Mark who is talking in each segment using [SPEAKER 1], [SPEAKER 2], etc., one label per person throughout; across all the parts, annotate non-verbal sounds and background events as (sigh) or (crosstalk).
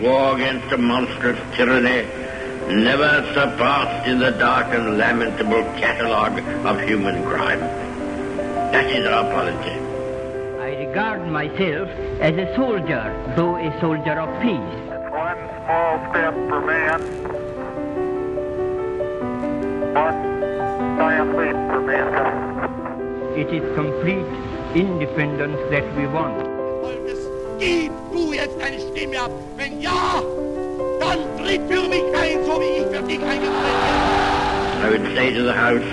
[SPEAKER 1] war against a monstrous tyranny never surpassed in the dark and lamentable catalogue of human crime. That is our policy.
[SPEAKER 2] I regard myself as a soldier, though a soldier of peace.
[SPEAKER 3] It's one small step for man, one giant leap for mankind.
[SPEAKER 2] It is complete independence that we want.
[SPEAKER 4] Du jetzt Stimme ab. Wenn ja, dann tritt für mich ein, so wie ich für dich eingetreten bin.
[SPEAKER 1] I would say to the House,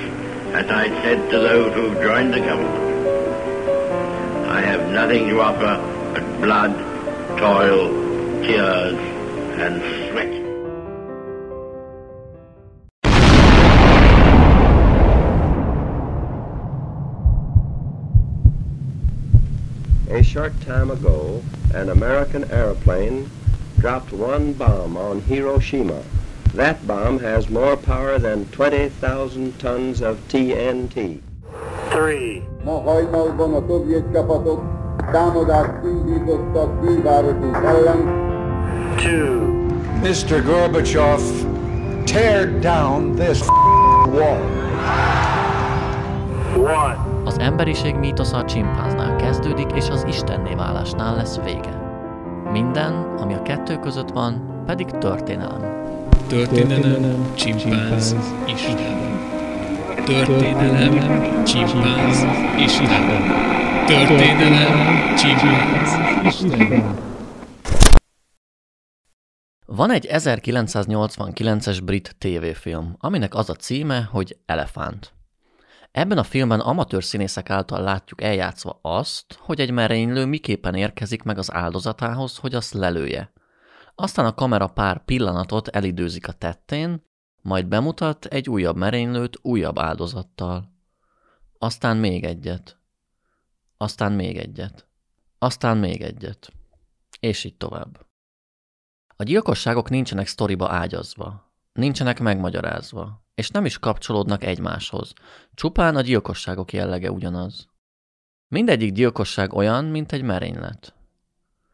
[SPEAKER 1] as I said to those who joined the government, I have nothing to offer but blood, toil, tears, and sweat.
[SPEAKER 5] A short time ago, an American airplane dropped one bomb on Hiroshima. That bomb has more power than 20,000 tons of TNT.
[SPEAKER 3] Three,
[SPEAKER 6] Ma hajnalban a szovjet csapatok támadást indítottak külvárosunk ellen,
[SPEAKER 3] two,
[SPEAKER 7] Mr. Gorbachev, tear down this wall.
[SPEAKER 3] one.
[SPEAKER 8] Az emberiség mítosza a csimpánznál kezdődik, és az istenné válásnál lesz vége. Minden, ami a kettő között van, pedig történelem.
[SPEAKER 9] Történelem, csimpánz, Isten. Történelem, csimpánz, Isten. Történelem, csimpánz, Isten.
[SPEAKER 8] Van egy 1989-es brit tévéfilm, aminek az a címe, hogy Elefánt. Ebben a filmben amatőr színészek által látjuk eljátszva azt, hogy egy merénylő miképpen érkezik meg az áldozatához, hogy azt lelője. Aztán a kamera pár pillanatot elidőzik a tettén, majd bemutat egy újabb merénylőt újabb áldozattal. Aztán még egyet. Aztán még egyet. Aztán még egyet. És így tovább. A gyilkosságok nincsenek sztoriba ágyazva, nincsenek megmagyarázva, és nem is kapcsolódnak egymáshoz. Csupán a gyilkosságok jellege ugyanaz. Mindegyik gyilkosság olyan, mint egy merénylet.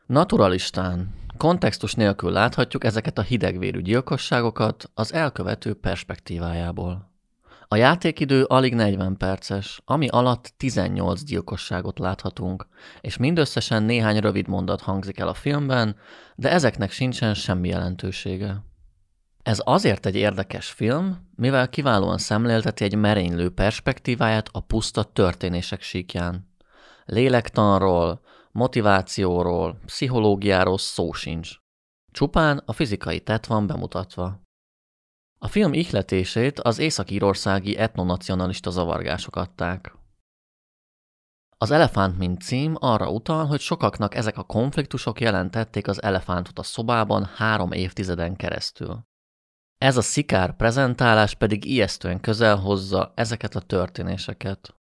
[SPEAKER 8] Naturalistán, kontextus nélkül láthatjuk ezeket a hidegvérű gyilkosságokat az elkövető perspektívájából. A játékidő alig 40 perces, ami alatt 18 gyilkosságot láthatunk, és mindösszesen néhány rövid mondat hangzik el a filmben, de ezeknek sincsen semmi jelentősége. Ez azért egy érdekes film, mivel kiválóan szemlélteti egy merénylő perspektíváját a puszta történések síkján. Lélektanról, motivációról, pszichológiáról szó sincs. Csupán a fizikai tett van bemutatva. A film ihletését az észak-írországi etnonacionalista zavargások adták. Az Elefánt mint cím arra utal, hogy sokaknak ezek a konfliktusok jelentették az elefántot a szobában három évtizeden keresztül. Ez a szikár prezentálás pedig ijesztően közel hozza ezeket a történéseket.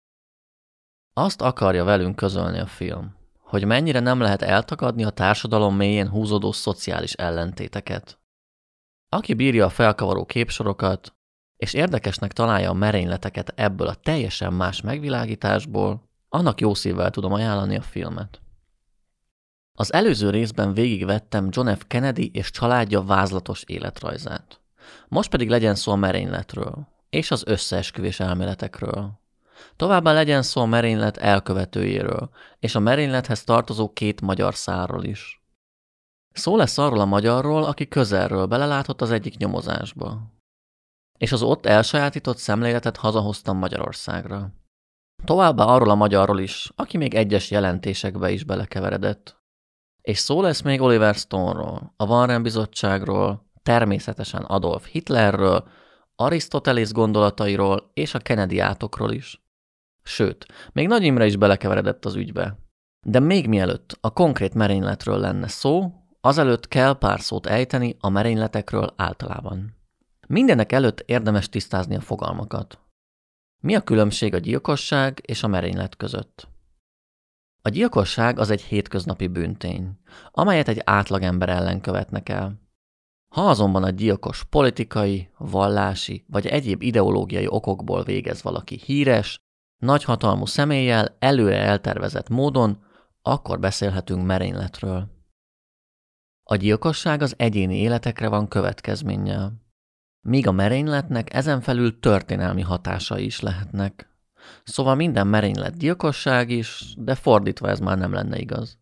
[SPEAKER 8] Azt akarja velünk közölni a film, hogy mennyire nem lehet eltagadni a társadalom mélyén húzódó szociális ellentéteket. Aki bírja a felkavaró képsorokat, és érdekesnek találja a merényleteket ebből a teljesen más megvilágításból, annak jó szívvel tudom ajánlani a filmet. Az előző részben végigvettem John F. Kennedy és családja vázlatos életrajzát. Most pedig legyen szó a merényletről, és az összeesküvés elméletekről. Továbbá legyen szó a merénylet elkövetőjéről, és a merénylethez tartozó két magyar szárról is. Szó lesz arról a magyarról, aki közelről belelátott az egyik nyomozásba. És az ott elsajátított szemléletet hazahoztam Magyarországra. Továbbá arról a magyarról is, aki még egyes jelentésekbe is belekeveredett. És szó lesz még Oliver Stone-ról, a Warren Bizottságról, természetesen Adolf Hitlerről, Arisztotelész gondolatairól és a Kennedy átokról is. Sőt, még Nagy Imre is belekeveredett az ügybe. De még mielőtt a konkrét merényletről lenne szó, azelőtt kell pár szót ejteni a merényletekről általában. Mindenek előtt érdemes tisztázni a fogalmakat. Mi a különbség a gyilkosság és a merénylet között? A gyilkosság az egy hétköznapi bűntény, amelyet egy átlagember ellen követnek el. Ha azonban a gyilkos politikai, vallási vagy egyéb ideológiai okokból végez valaki híres, nagyhatalmú személlyel előre eltervezett módon, akkor beszélhetünk merényletről. A gyilkosság az egyéni életekre van következménnyel. Míg a merényletnek ezen felül történelmi hatásai is lehetnek. Szóval minden merénylet gyilkosság is, de fordítva ez már nem lenne igaz.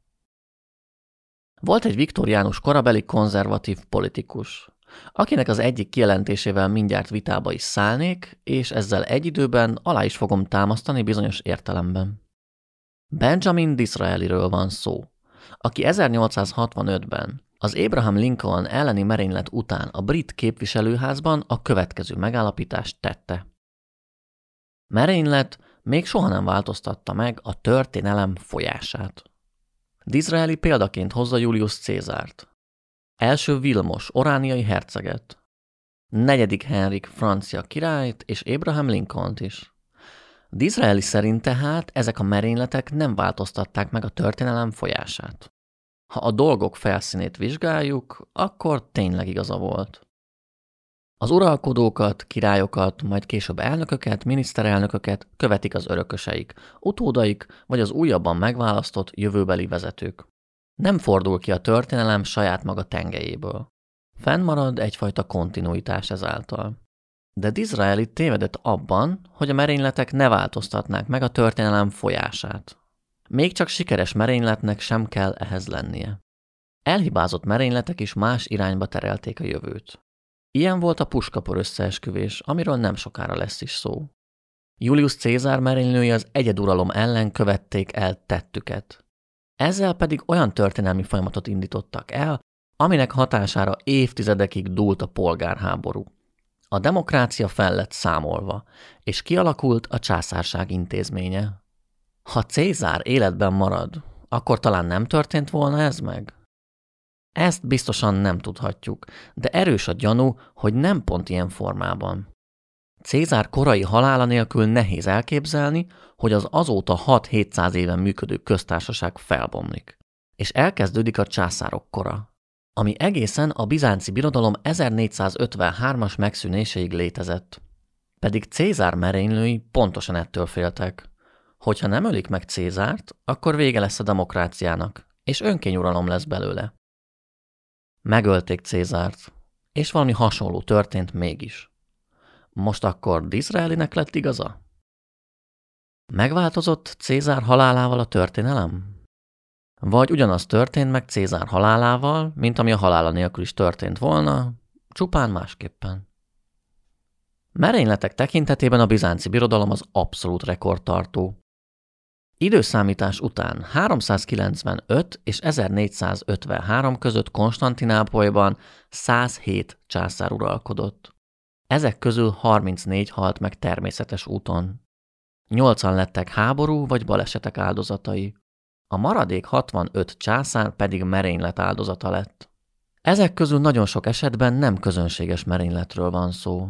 [SPEAKER 8] Volt egy viktoriánus korabeli konzervatív politikus, akinek az egyik kijelentésével mindjárt vitába is szállnék, és ezzel egy időben alá is fogom támasztani bizonyos értelemben. Benjamin Disraeliről van szó, aki 1865-ben az Abraham Lincoln elleni merénylet után a brit képviselőházban a következő megállapítást tette. Merénylet még soha nem változtatta meg a történelem folyását. Disraeli példaként hozza Julius Cézárt, első Vilmos orániai herceget, negyedik Henrik francia királyt és Abraham Lincolnt is. Disraeli szerint tehát ezek a merényletek nem változtatták meg a történelem folyását. Ha a dolgok felszínét vizsgáljuk, akkor tényleg igaza volt. Az uralkodókat, királyokat, majd később elnököket, miniszterelnököket követik az örököseik, utódaik vagy az újabban megválasztott jövőbeli vezetők. Nem fordul ki a történelem saját maga tengelyéből. Fennmarad egyfajta kontinuitás ezáltal. De Disraeli tévedett abban, hogy a merényletek ne változtatnák meg a történelem folyását. Még csak sikeres merényletnek sem kell ehhez lennie. Elhibázott merényletek is más irányba terelték a jövőt. Ilyen volt a puskapor összeesküvés, amiről nem sokára lesz is szó. Julius Cézár merénylői az egyeduralom ellen követték el tettüket. Ezzel pedig olyan történelmi folyamatot indítottak el, aminek hatására évtizedekig dúlt a polgárháború. A demokrácia fel lett számolva, és kialakult a császárság intézménye. Ha Cézár életben marad, akkor talán nem történt volna ez meg? Ezt biztosan nem tudhatjuk, de erős a gyanú, hogy nem pont ilyen formában. Cézár korai halála nélkül nehéz elképzelni, hogy az azóta 6-700 éven működő köztársaság felbomlik. És elkezdődik a császárok kora, ami egészen a bizánci birodalom 1453-as megszűnéséig létezett. Pedig Cézár merénylői pontosan ettől féltek. Hogyha nem ölik meg Cézárt, akkor vége lesz a demokráciának, és önkényuralom lesz belőle. Megölték Cézárt, és valami hasonló történt mégis. Most akkor Disraelinek lett igaza? Megváltozott Cézár halálával a történelem? Vagy ugyanaz történt meg Cézár halálával, mint ami a halála nélkül is történt volna, csupán másképpen. Merényletek tekintetében a bizánci birodalom az abszolút rekordtartó. Időszámítás után 395 és 1453 között Konstantinápolyban 107 császár uralkodott. Ezek közül 34 halt meg természetes úton. Nyolcan lettek háború vagy balesetek áldozatai. A maradék 65 császár pedig merénylet áldozata lett. Ezek közül nagyon sok esetben nem közönséges merényletről van szó.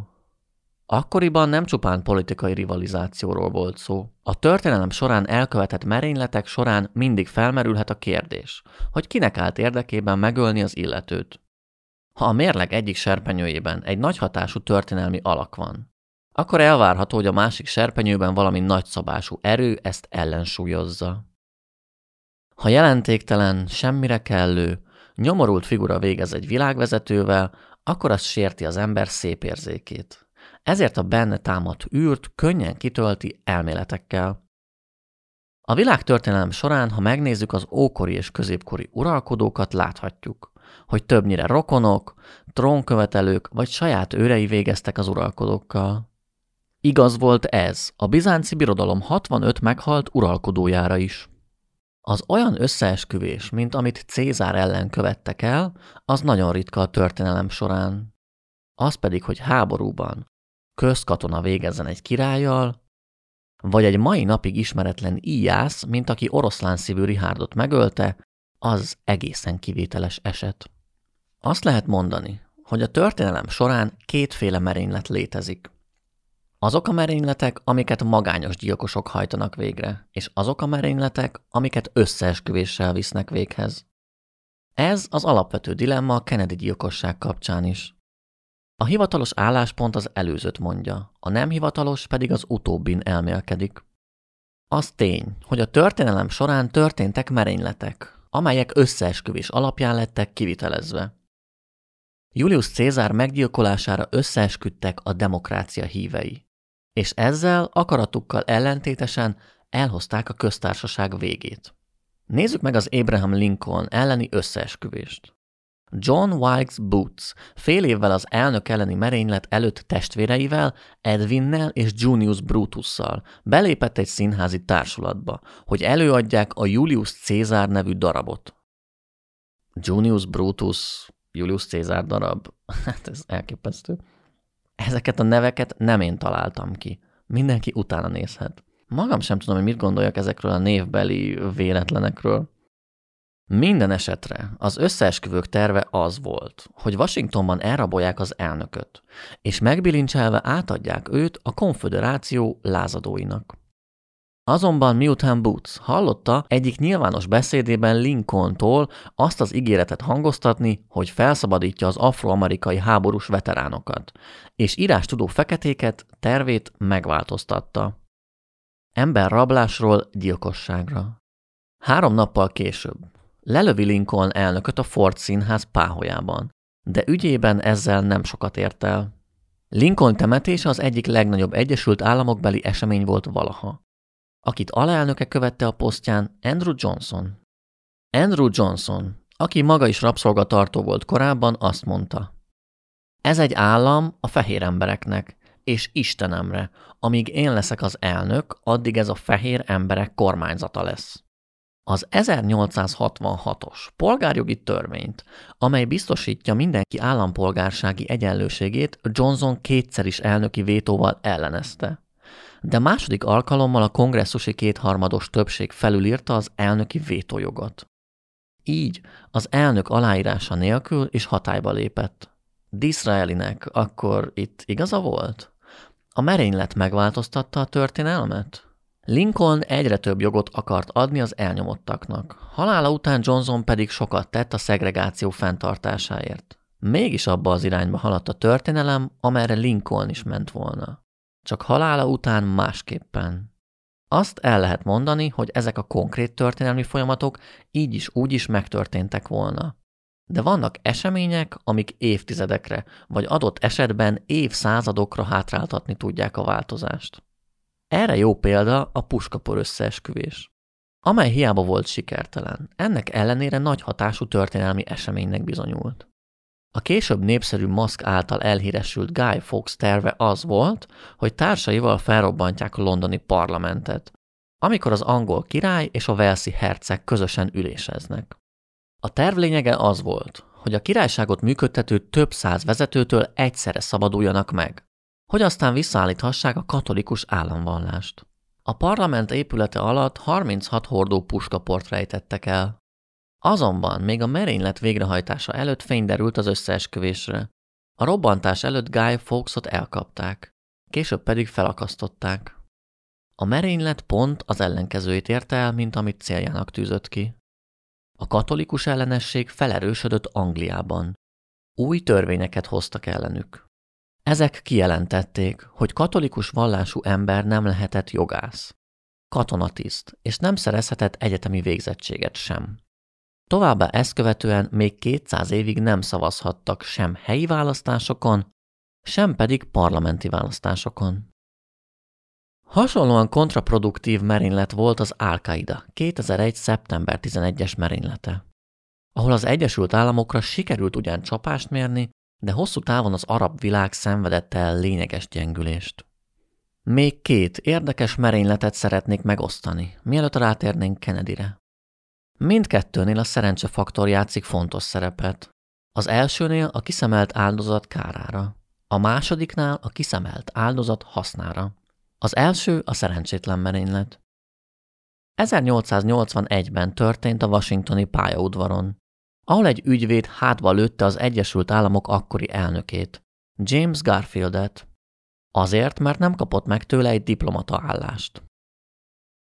[SPEAKER 8] Akkoriban nem csupán politikai rivalizációról volt szó. A történelem során elkövetett merényletek során mindig felmerülhet a kérdés, hogy kinek állt érdekében megölni az illetőt. Ha a mérleg egyik serpenyőjében egy nagy hatású történelmi alak van, akkor elvárható, hogy a másik serpenyőben valami nagyszabású erő ezt ellensúlyozza. Ha jelentéktelen, semmire kellő, nyomorult figura végez egy világvezetővel, akkor az sérti az ember szép érzékét. Ezért a benne támadt űrt könnyen kitölti elméletekkel. A világtörténelem során, ha megnézzük az ókori és középkori uralkodókat, láthatjuk, hogy többnyire rokonok, trónkövetelők vagy saját őrei végeztek az uralkodókkal. Igaz volt ez a bizánci birodalom 65 meghalt uralkodójára is. Az olyan összeesküvés, mint amit Cézár ellen követtek el, az nagyon ritka a történelem során. Az pedig, hogy háborúban közkatona végezzen egy királlyal, vagy egy mai napig ismeretlen íjász, mint aki oroszlán szívű Rihárdot megölte, az egészen kivételes eset. Azt lehet mondani, hogy a történelem során kétféle merénylet létezik. Azok a merényletek, amiket magányos gyilkosok hajtanak végre, és azok a merényletek, amiket összeesküvéssel visznek véghez. Ez az alapvető dilemma a Kennedy gyilkosság kapcsán is. A hivatalos álláspont az előzőt mondja, a nem hivatalos pedig az utóbbin elmélkedik. Az tény, hogy a történelem során történtek merényletek, amelyek összeesküvés alapján lettek kivitelezve. Julius Cézár meggyilkolására összeesküdtek a demokrácia hívei, és ezzel akaratukkal ellentétesen elhozták a köztársaság végét. Nézzük meg az Abraham Lincoln elleni összeesküvést. John Wilkes Booth fél évvel az elnök elleni merénylet előtt testvéreivel, Edwinnel és Junius Brutusszal belépett egy színházi társulatba, hogy előadják a Julius Caesar nevű darabot. Junius Brutus, Julius Caesar darab, (laughs) hát ez elképesztő. Ezeket a neveket nem én találtam ki. Mindenki utána nézhet. Magam sem tudom, hogy mit gondoljak ezekről a névbeli véletlenekről. Minden esetre az összeesküvők terve az volt, hogy Washingtonban elrabolják az elnököt, és megbilincselve átadják őt a konföderáció lázadóinak. Azonban miután Boots hallotta egyik nyilvános beszédében Lincolntól azt az ígéretet hangoztatni, hogy felszabadítja az afroamerikai háborús veteránokat, és írás tudó feketéket tervét megváltoztatta. Ember rablásról gyilkosságra. Három nappal később, lelövi Lincoln elnököt a Ford színház páholyában, de ügyében ezzel nem sokat ért el. Lincoln temetése az egyik legnagyobb Egyesült Államokbeli esemény volt valaha. Akit alelnöke követte a posztján Andrew Johnson. Andrew Johnson, aki maga is rabszolgatartó volt korábban, azt mondta. Ez egy állam a fehér embereknek, és Istenemre, amíg én leszek az elnök, addig ez a fehér emberek kormányzata lesz. Az 1866-os polgárjogi törvényt, amely biztosítja mindenki állampolgársági egyenlőségét, Johnson kétszer is elnöki vétóval ellenezte. De második alkalommal a kongresszusi kétharmados többség felülírta az elnöki vétójogot. Így az elnök aláírása nélkül is hatályba lépett. Disraelinek akkor itt igaza volt? A merénylet megváltoztatta a történelmet? Lincoln egyre több jogot akart adni az elnyomottaknak. Halála után Johnson pedig sokat tett a szegregáció fenntartásáért. Mégis abba az irányba haladt a történelem, amerre Lincoln is ment volna. Csak halála után másképpen. Azt el lehet mondani, hogy ezek a konkrét történelmi folyamatok így is úgy is megtörténtek volna. De vannak események, amik évtizedekre, vagy adott esetben évszázadokra hátráltatni tudják a változást. Erre jó példa a puskapor összeesküvés, amely hiába volt sikertelen, ennek ellenére nagy hatású történelmi eseménynek bizonyult. A később népszerű maszk által elhíresült Guy Fawkes terve az volt, hogy társaival felrobbantják a londoni parlamentet, amikor az angol király és a Velszi herceg közösen üléseznek. A terv lényege az volt, hogy a királyságot működtető több száz vezetőtől egyszerre szabaduljanak meg, hogy aztán visszaállíthassák a katolikus államvallást. A parlament épülete alatt 36 hordó puskaport rejtettek el. Azonban még a merénylet végrehajtása előtt fény derült az összeesküvésre. A robbantás előtt Guy Fawkesot elkapták, később pedig felakasztották. A merénylet pont az ellenkezőjét érte el, mint amit céljának tűzött ki. A katolikus ellenesség felerősödött Angliában. Új törvényeket hoztak ellenük. Ezek kijelentették, hogy katolikus vallású ember nem lehetett jogász, katonatiszt, és nem szerezhetett egyetemi végzettséget sem. Továbbá ezt követően még 200 évig nem szavazhattak sem helyi választásokon, sem pedig parlamenti választásokon. Hasonlóan kontraproduktív merénylet volt az Al-Qaida 2001. szeptember 11-es merénylete, ahol az Egyesült Államokra sikerült ugyan csapást mérni, de hosszú távon az arab világ szenvedett el lényeges gyengülést. Még két érdekes merényletet szeretnék megosztani, mielőtt rátérnénk Kennedyre. Mindkettőnél a szerencsefaktor játszik fontos szerepet. Az elsőnél a kiszemelt áldozat kárára, a másodiknál a kiszemelt áldozat hasznára. Az első a szerencsétlen merénylet. 1881-ben történt a washingtoni pályaudvaron, ahol egy ügyvéd hátba lőtte az Egyesült Államok akkori elnökét, James Garfieldet, azért, mert nem kapott meg tőle egy diplomata állást.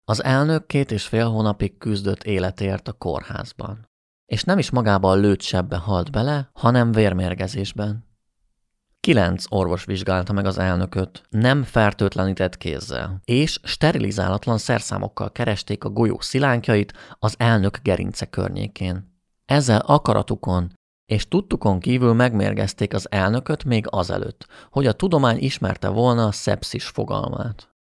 [SPEAKER 8] Az elnök két és fél hónapig küzdött életért a kórházban, és nem is magában lőtt sebbe halt bele, hanem vérmérgezésben. Kilenc orvos vizsgálta meg az elnököt, nem fertőtlenített kézzel, és sterilizálatlan szerszámokkal keresték a golyó szilánkjait az elnök gerince környékén. Ezzel akaratukon és tudtukon kívül megmérgezték az elnököt még azelőtt, hogy a tudomány ismerte volna a szepszis fogalmát.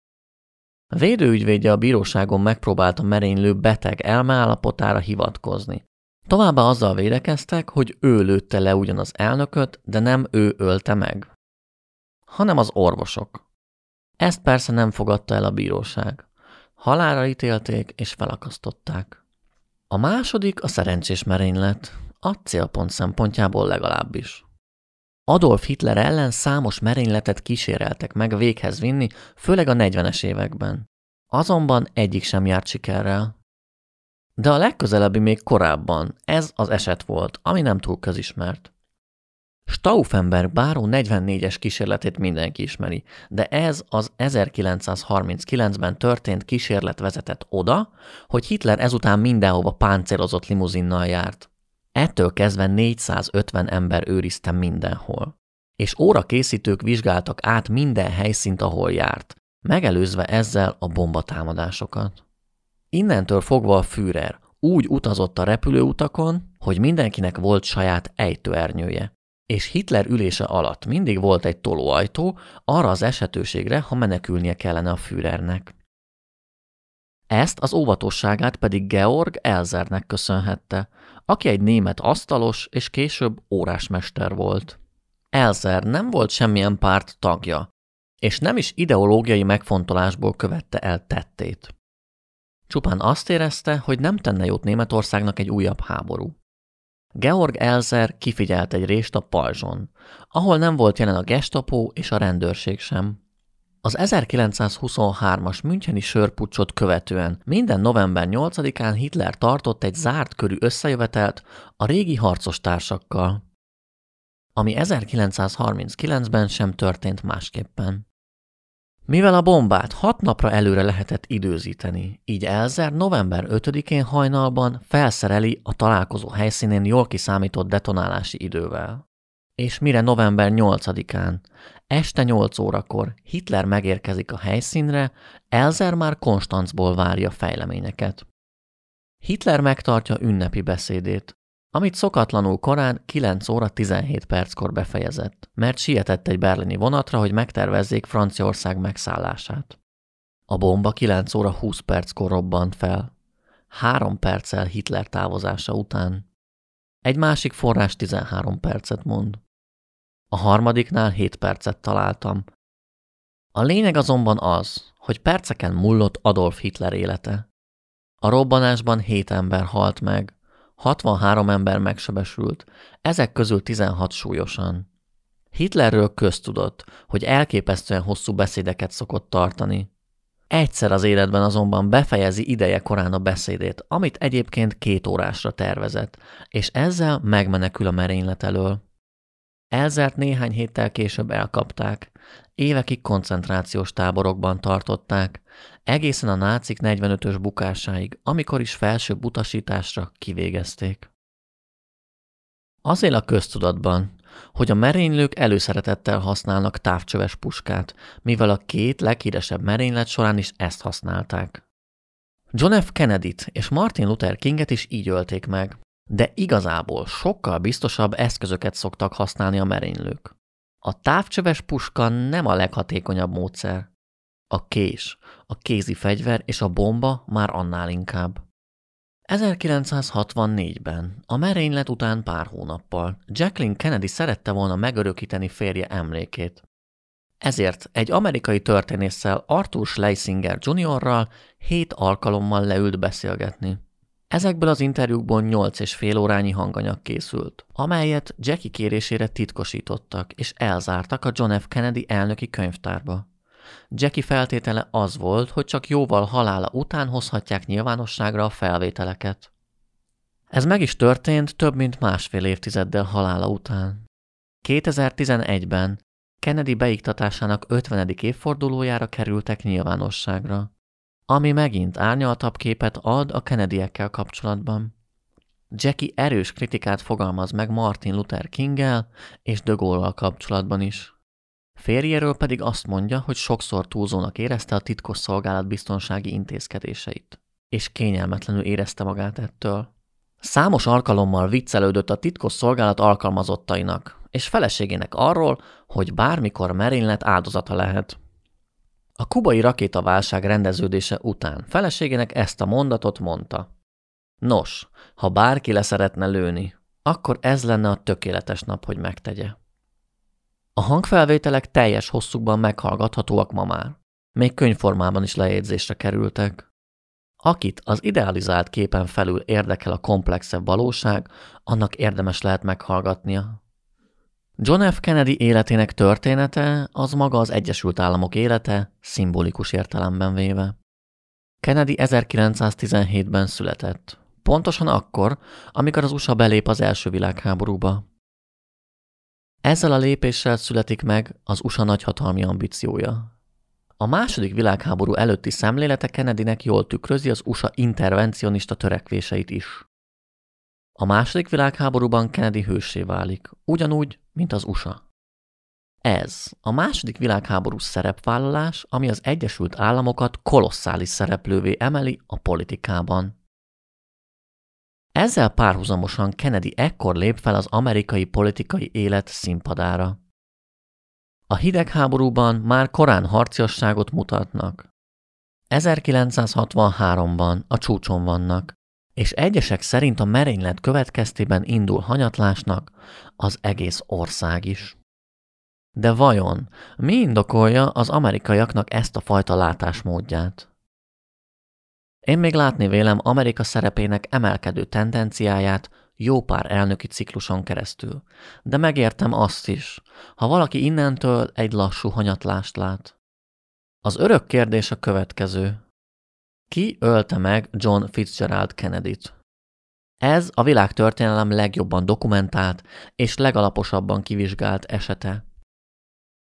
[SPEAKER 8] A védőügyvédje a bíróságon megpróbálta merénylő beteg elmeállapotára hivatkozni. Továbbá azzal védekeztek, hogy ő lőtte le ugyan az elnököt, de nem ő ölte meg, hanem az orvosok. Ezt persze nem fogadta el a bíróság. Halára ítélték és felakasztották. A második a szerencsés merénylet, a célpont szempontjából legalábbis. Adolf Hitler ellen számos merényletet kíséreltek meg véghez vinni, főleg a 40-es években. Azonban egyik sem járt sikerrel. De a legközelebbi még korábban ez az eset volt, ami nem túl közismert. Stauffenberg báró 44-es kísérletét mindenki ismeri, de ez az 1939-ben történt kísérlet vezetett oda, hogy Hitler ezután mindenhova páncélozott limuzinnal járt. Ettől kezdve 450 ember őrizte mindenhol. És órakészítők vizsgáltak át minden helyszínt, ahol járt, megelőzve ezzel a bombatámadásokat. Innentől fogva a Führer úgy utazott a repülőutakon, hogy mindenkinek volt saját ejtőernyője, és Hitler ülése alatt mindig volt egy tolóajtó arra az esetőségre, ha menekülnie kellene a Führernek. Ezt az óvatosságát pedig Georg Elzernek köszönhette, aki egy német asztalos és később órásmester volt. Elzer nem volt semmilyen párt tagja, és nem is ideológiai megfontolásból követte el tettét. Csupán azt érezte, hogy nem tenne jót Németországnak egy újabb háború. Georg Elzer kifigyelt egy rést a pajzson, ahol nem volt jelen a gestapo és a rendőrség sem. Az 1923-as Müncheni sörpucsot követően minden november 8-án Hitler tartott egy zárt körű összejövetelt a régi harcos társakkal, ami 1939-ben sem történt másképpen. Mivel a bombát hat napra előre lehetett időzíteni, így Elzer november 5-én hajnalban felszereli a találkozó helyszínén jól kiszámított detonálási idővel. És mire november 8-án, este 8 órakor Hitler megérkezik a helyszínre, Elzer már Konstanzból várja fejleményeket. Hitler megtartja ünnepi beszédét, amit szokatlanul korán 9 óra 17 perckor befejezett, mert sietett egy berlini vonatra, hogy megtervezzék Franciaország megszállását. A bomba 9 óra 20 perckor robbant fel, három perccel Hitler távozása után. Egy másik forrás 13 percet mond. A harmadiknál 7 percet találtam. A lényeg azonban az, hogy perceken mullott Adolf Hitler élete. A robbanásban 7 ember halt meg, 63 ember megsebesült, ezek közül 16 súlyosan. Hitlerről köztudott, hogy elképesztően hosszú beszédeket szokott tartani. Egyszer az életben azonban befejezi ideje korán a beszédét, amit egyébként két órásra tervezett, és ezzel megmenekül a merénylet elől. Elzert néhány héttel később elkapták, évekig koncentrációs táborokban tartották, egészen a nácik 45-ös bukásáig, amikor is felsőbb utasításra kivégezték. Azért a köztudatban, hogy a merénylők előszeretettel használnak távcsöves puskát, mivel a két leghíresebb merénylet során is ezt használták. John F. Kennedy-t és Martin Luther Kinget is így ölték meg, de igazából sokkal biztosabb eszközöket szoktak használni a merénylők. A távcsöves puska nem a leghatékonyabb módszer. A kés, a kézi fegyver és a bomba már annál inkább. 1964-ben, a merénylet után pár hónappal, Jacqueline Kennedy szerette volna megörökíteni férje emlékét. Ezért egy amerikai történésszel Arthur Schlesinger Jr.-ral hét alkalommal leült beszélgetni. Ezekből az interjúkból nyolc és fél órányi hanganyag készült, amelyet Jackie kérésére titkosítottak és elzártak a John F. Kennedy elnöki könyvtárba. Jackie feltétele az volt, hogy csak jóval halála után hozhatják nyilvánosságra a felvételeket. Ez meg is történt több mint másfél évtizeddel halála után. 2011-ben Kennedy beiktatásának 50. évfordulójára kerültek nyilvánosságra ami megint árnyaltabb képet ad a Kennedyekkel kapcsolatban. Jackie erős kritikát fogalmaz meg Martin Luther Kinggel és De Gaulle-val kapcsolatban is. Férjéről pedig azt mondja, hogy sokszor túlzónak érezte a titkos szolgálat biztonsági intézkedéseit, és kényelmetlenül érezte magát ettől. Számos alkalommal viccelődött a titkos szolgálat alkalmazottainak, és feleségének arról, hogy bármikor merénylet áldozata lehet. A kubai rakétaválság rendeződése után feleségének ezt a mondatot mondta. Nos, ha bárki leszeretne lőni, akkor ez lenne a tökéletes nap, hogy megtegye. A hangfelvételek teljes hosszukban meghallgathatóak ma már. Még könyvformában is lejegyzésre kerültek. Akit az idealizált képen felül érdekel a komplexebb valóság, annak érdemes lehet meghallgatnia. John F. Kennedy életének története az maga az Egyesült Államok élete, szimbolikus értelemben véve. Kennedy 1917-ben született, pontosan akkor, amikor az USA belép az első világháborúba. Ezzel a lépéssel születik meg az USA nagyhatalmi ambíciója. A második világháború előtti szemlélete Kennedynek jól tükrözi az USA intervencionista törekvéseit is. A második világháborúban Kennedy hőssé válik, ugyanúgy, mint az USA. Ez a második világháború szerepvállalás, ami az Egyesült Államokat kolosszális szereplővé emeli a politikában. Ezzel párhuzamosan Kennedy ekkor lép fel az amerikai politikai élet színpadára. A hidegháborúban már korán harciasságot mutatnak. 1963-ban a csúcson vannak, és egyesek szerint a merénylet következtében indul hanyatlásnak az egész ország is. De vajon mi indokolja az amerikaiaknak ezt a fajta látásmódját? Én még látni vélem Amerika szerepének emelkedő tendenciáját jó pár elnöki cikluson keresztül, de megértem azt is, ha valaki innentől egy lassú hanyatlást lát. Az örök kérdés a következő. Ki ölte meg John Fitzgerald Kennedy-t? Ez a világtörténelem legjobban dokumentált és legalaposabban kivizsgált esete.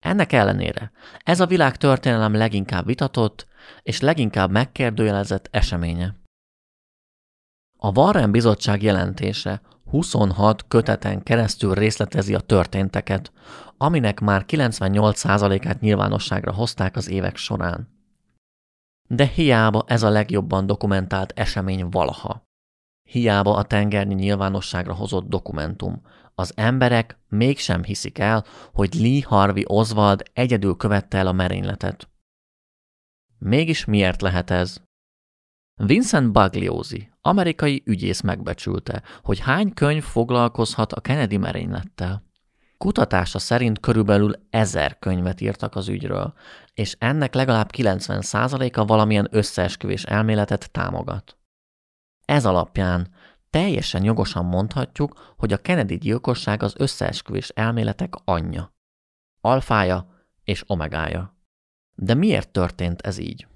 [SPEAKER 8] Ennek ellenére ez a világtörténelem leginkább vitatott és leginkább megkérdőjelezett eseménye. A Warren Bizottság jelentése 26 köteten keresztül részletezi a történteket, aminek már 98%-át nyilvánosságra hozták az évek során. De hiába ez a legjobban dokumentált esemény valaha. Hiába a tengernyi nyilvánosságra hozott dokumentum. Az emberek mégsem hiszik el, hogy Lee Harvey Oswald egyedül követte el a merényletet. Mégis miért lehet ez? Vincent Bugliosi, amerikai ügyész megbecsülte, hogy hány könyv foglalkozhat a Kennedy merénylettel. Kutatása szerint körülbelül ezer könyvet írtak az ügyről, és ennek legalább 90%-a valamilyen összeesküvés elméletet támogat. Ez alapján teljesen jogosan mondhatjuk, hogy a Kennedy gyilkosság az összeesküvés elméletek anyja, alfája és omegája. De miért történt ez így?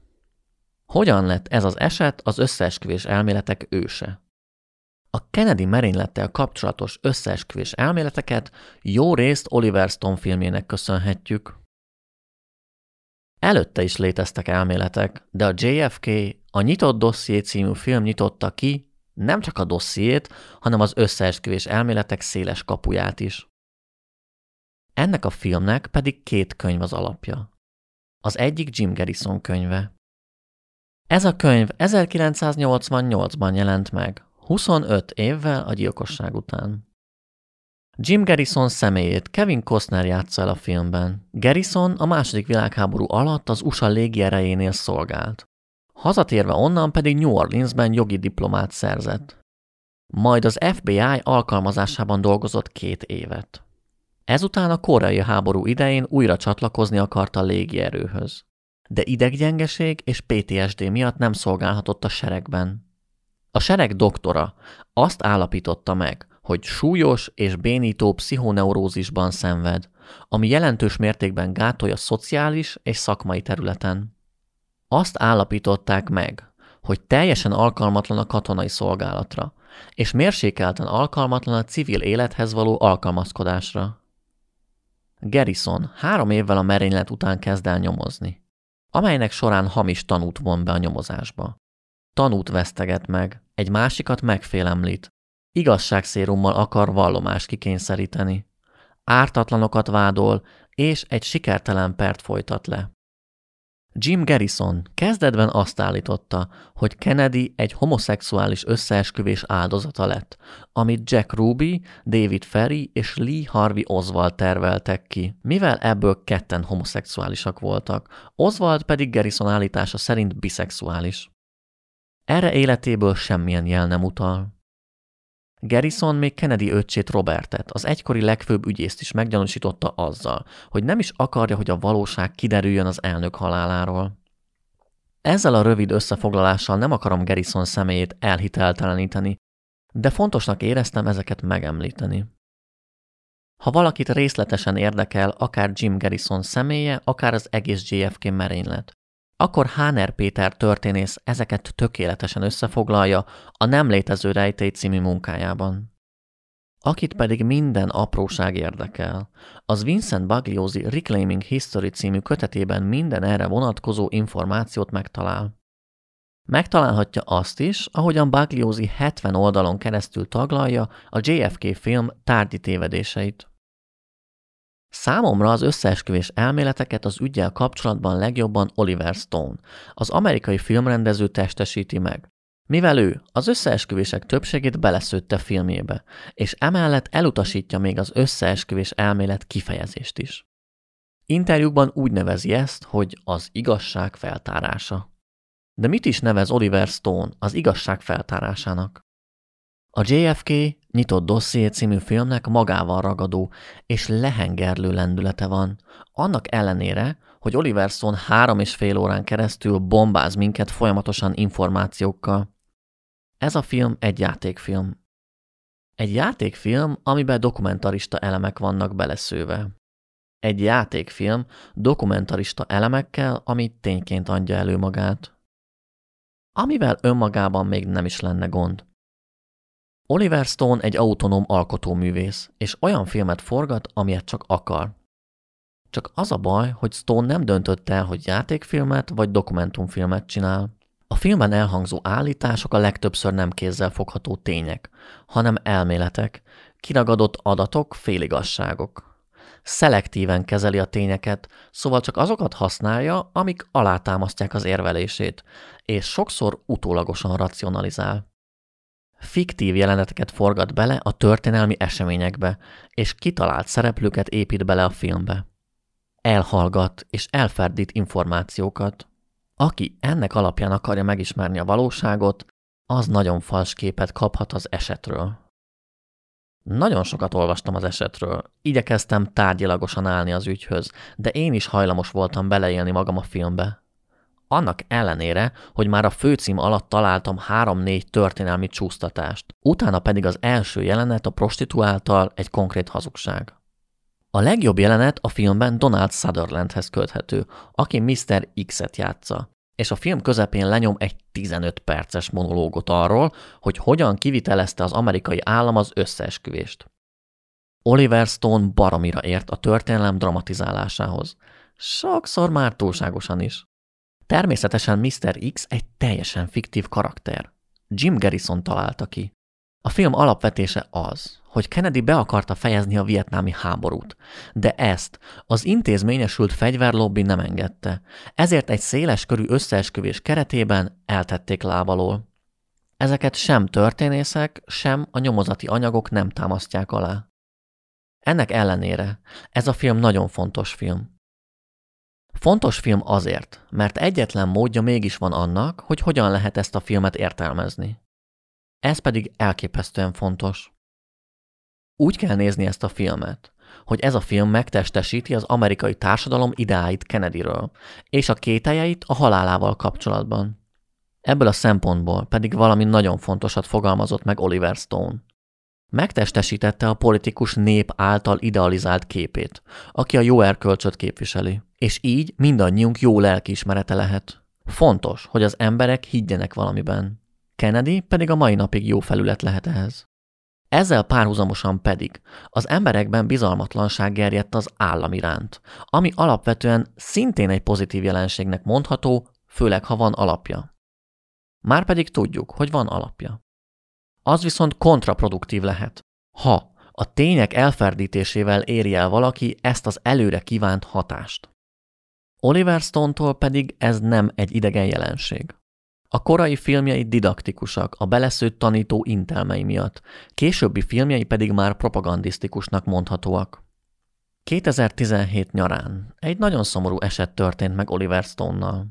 [SPEAKER 8] Hogyan lett ez az eset az összeesküvés elméletek őse? A Kennedy merénylettel kapcsolatos összeesküvés elméleteket jó részt Oliver Stone filmjének köszönhetjük. Előtte is léteztek elméletek, de a JFK a Nyitott Dosszié című film nyitotta ki nem csak a dossziét, hanem az összeesküvés elméletek széles kapuját is. Ennek a filmnek pedig két könyv az alapja. Az egyik Jim Garrison könyve. Ez a könyv 1988-ban jelent meg, 25 évvel a gyilkosság után. Jim Garrison személyét Kevin Costner játsza el a filmben. Garrison a második világháború alatt az USA légierejénél szolgált. Hazatérve onnan pedig New Orleansben jogi diplomát szerzett. Majd az FBI alkalmazásában dolgozott két évet. Ezután a koreai háború idején újra csatlakozni akart a légierőhöz. De ideggyengeség és PTSD miatt nem szolgálhatott a seregben. A sereg doktora azt állapította meg, hogy súlyos és bénító pszichoneurózisban szenved, ami jelentős mértékben gátolja szociális és szakmai területen. Azt állapították meg, hogy teljesen alkalmatlan a katonai szolgálatra, és mérsékelten alkalmatlan a civil élethez való alkalmazkodásra. Garrison három évvel a merénylet után kezd el nyomozni, amelynek során hamis tanút von be a nyomozásba. Tanút veszteget meg, egy másikat megfélemlít, igazságszérummal akar vallomást kikényszeríteni. Ártatlanokat vádol, és egy sikertelen pert folytat le. Jim Garrison kezdetben azt állította, hogy Kennedy egy homoszexuális összeesküvés áldozata lett, amit Jack Ruby, David Ferry és Lee Harvey Oswald terveltek ki, mivel ebből ketten homoszexuálisak voltak, Oswald pedig Garrison állítása szerint biszexuális. Erre életéből semmilyen jel nem utal. Garrison még Kennedy öccsét Robertet, az egykori legfőbb ügyészt is meggyanúsította azzal, hogy nem is akarja, hogy a valóság kiderüljön az elnök haláláról. Ezzel a rövid összefoglalással nem akarom Garrison személyét elhitelteleníteni, de fontosnak éreztem ezeket megemlíteni. Ha valakit részletesen érdekel akár Jim Garrison személye, akár az egész JFK merénylet, akkor Háner Péter történész ezeket tökéletesen összefoglalja a Nem létező rejtély című munkájában. Akit pedig minden apróság érdekel, az Vincent Bagliosi Reclaiming History című kötetében minden erre vonatkozó információt megtalál. Megtalálhatja azt is, ahogyan Bagliosi 70 oldalon keresztül taglalja a JFK film tárgyi tévedéseit. Számomra az összeesküvés elméleteket az ügyel kapcsolatban legjobban Oliver Stone, az amerikai filmrendező testesíti meg, mivel ő az összeesküvések többségét beleszőtte filmjébe, és emellett elutasítja még az összeesküvés elmélet kifejezést is. Interjúkban úgy nevezi ezt, hogy az igazság feltárása. De mit is nevez Oliver Stone az igazság feltárásának? A JFK nyitott dosszié című filmnek magával ragadó és lehengerlő lendülete van, annak ellenére, hogy Oliver Stone három és fél órán keresztül bombáz minket folyamatosan információkkal. Ez a film egy játékfilm. Egy játékfilm, amiben dokumentarista elemek vannak beleszőve. Egy játékfilm dokumentarista elemekkel, ami tényként adja elő magát. Amivel önmagában még nem is lenne gond. Oliver Stone egy autonóm alkotóművész, és olyan filmet forgat, amilyet csak akar. Csak az a baj, hogy Stone nem döntött el, hogy játékfilmet vagy dokumentumfilmet csinál. A filmben elhangzó állítások a legtöbbször nem kézzel fogható tények, hanem elméletek, kiragadott adatok, féligasságok. Szelektíven kezeli a tényeket, szóval csak azokat használja, amik alátámasztják az érvelését, és sokszor utólagosan racionalizál fiktív jeleneteket forgat bele a történelmi eseményekbe, és kitalált szereplőket épít bele a filmbe. Elhallgat és elferdít információkat. Aki ennek alapján akarja megismerni a valóságot, az nagyon fals képet kaphat az esetről. Nagyon sokat olvastam az esetről, igyekeztem tárgyilagosan állni az ügyhöz, de én is hajlamos voltam beleélni magam a filmbe. Annak ellenére, hogy már a főcím alatt találtam három-négy történelmi csúsztatást, utána pedig az első jelenet a prostituáltal egy konkrét hazugság. A legjobb jelenet a filmben Donald Sutherlandhez köthető, aki Mr. X-et játsza, és a film közepén lenyom egy 15 perces monológot arról, hogy hogyan kivitelezte az amerikai állam az összeesküvést. Oliver Stone baromira ért a történelem dramatizálásához. Sokszor már túlságosan is. Természetesen Mr. X egy teljesen fiktív karakter. Jim Garrison találta ki. A film alapvetése az, hogy Kennedy be akarta fejezni a vietnámi háborút, de ezt az intézményesült fegyverlobbi nem engedte, ezért egy széles körű összeesküvés keretében eltették lábalól. Ezeket sem történészek, sem a nyomozati anyagok nem támasztják alá. Ennek ellenére ez a film nagyon fontos film. Fontos film azért, mert egyetlen módja mégis van annak, hogy hogyan lehet ezt a filmet értelmezni. Ez pedig elképesztően fontos. Úgy kell nézni ezt a filmet, hogy ez a film megtestesíti az amerikai társadalom ideáit Kennedyről, és a kételjeit a halálával kapcsolatban. Ebből a szempontból pedig valami nagyon fontosat fogalmazott meg Oliver Stone. Megtestesítette a politikus nép által idealizált képét, aki a jó erkölcsöt képviseli, és így mindannyiunk jó lelkiismerete lehet. Fontos, hogy az emberek higgyenek valamiben. Kennedy pedig a mai napig jó felület lehet ehhez. Ezzel párhuzamosan pedig az emberekben bizalmatlanság gerjedt az állam iránt, ami alapvetően szintén egy pozitív jelenségnek mondható, főleg ha van alapja. Márpedig tudjuk, hogy van alapja. Az viszont kontraproduktív lehet. Ha a tények elferdítésével éri el valaki ezt az előre kívánt hatást. Oliver Stone-tól pedig ez nem egy idegen jelenség. A korai filmjei didaktikusak, a beleszőtt tanító intelmei miatt, későbbi filmjei pedig már propagandisztikusnak mondhatóak. 2017 nyarán egy nagyon szomorú eset történt meg Oliver Stone-nal.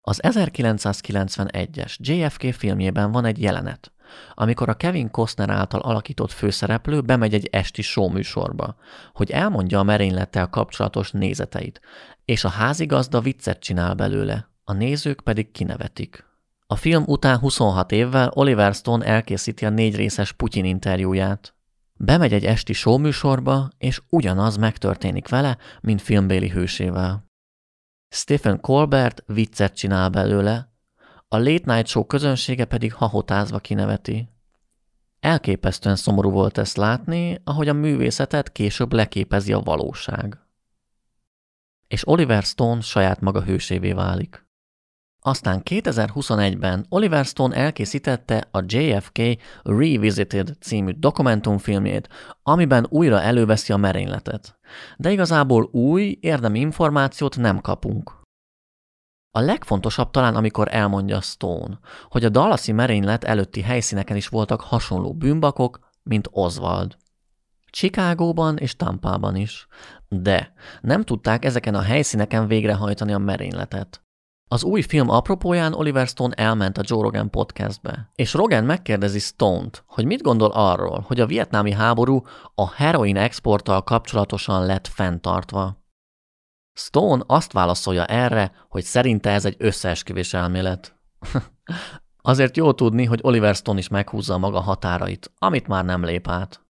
[SPEAKER 8] Az 1991-es JFK filmjében van egy jelenet, amikor a Kevin Costner által alakított főszereplő bemegy egy esti show műsorba, hogy elmondja a merénylettel kapcsolatos nézeteit, és a házigazda viccet csinál belőle, a nézők pedig kinevetik. A film után 26 évvel Oliver Stone elkészíti a négy részes Putyin interjúját. Bemegy egy esti showműsorba, és ugyanaz megtörténik vele, mint filmbéli hősével. Stephen Colbert viccet csinál belőle, a Late Night Show közönsége pedig hahotázva kineveti. Elképesztően szomorú volt ezt látni, ahogy a művészetet később leképezi a valóság. És Oliver Stone saját maga hősévé válik. Aztán 2021-ben Oliver Stone elkészítette a JFK Revisited című dokumentumfilmjét, amiben újra előveszi a merényletet. De igazából új, érdemi információt nem kapunk. A legfontosabb talán, amikor elmondja Stone, hogy a Dallasi merénylet előtti helyszíneken is voltak hasonló bűnbakok, mint Oswald. Chicagóban és Tampában is. De nem tudták ezeken a helyszíneken végrehajtani a merényletet. Az új film apropóján Oliver Stone elment a Joe Rogan podcastbe, és Rogan megkérdezi Stone-t, hogy mit gondol arról, hogy a vietnámi háború a heroin exporttal kapcsolatosan lett fenntartva. Stone azt válaszolja erre, hogy szerinte ez egy összeesküvés elmélet. (laughs) Azért jó tudni, hogy Oliver Stone is meghúzza maga határait, amit már nem lép át.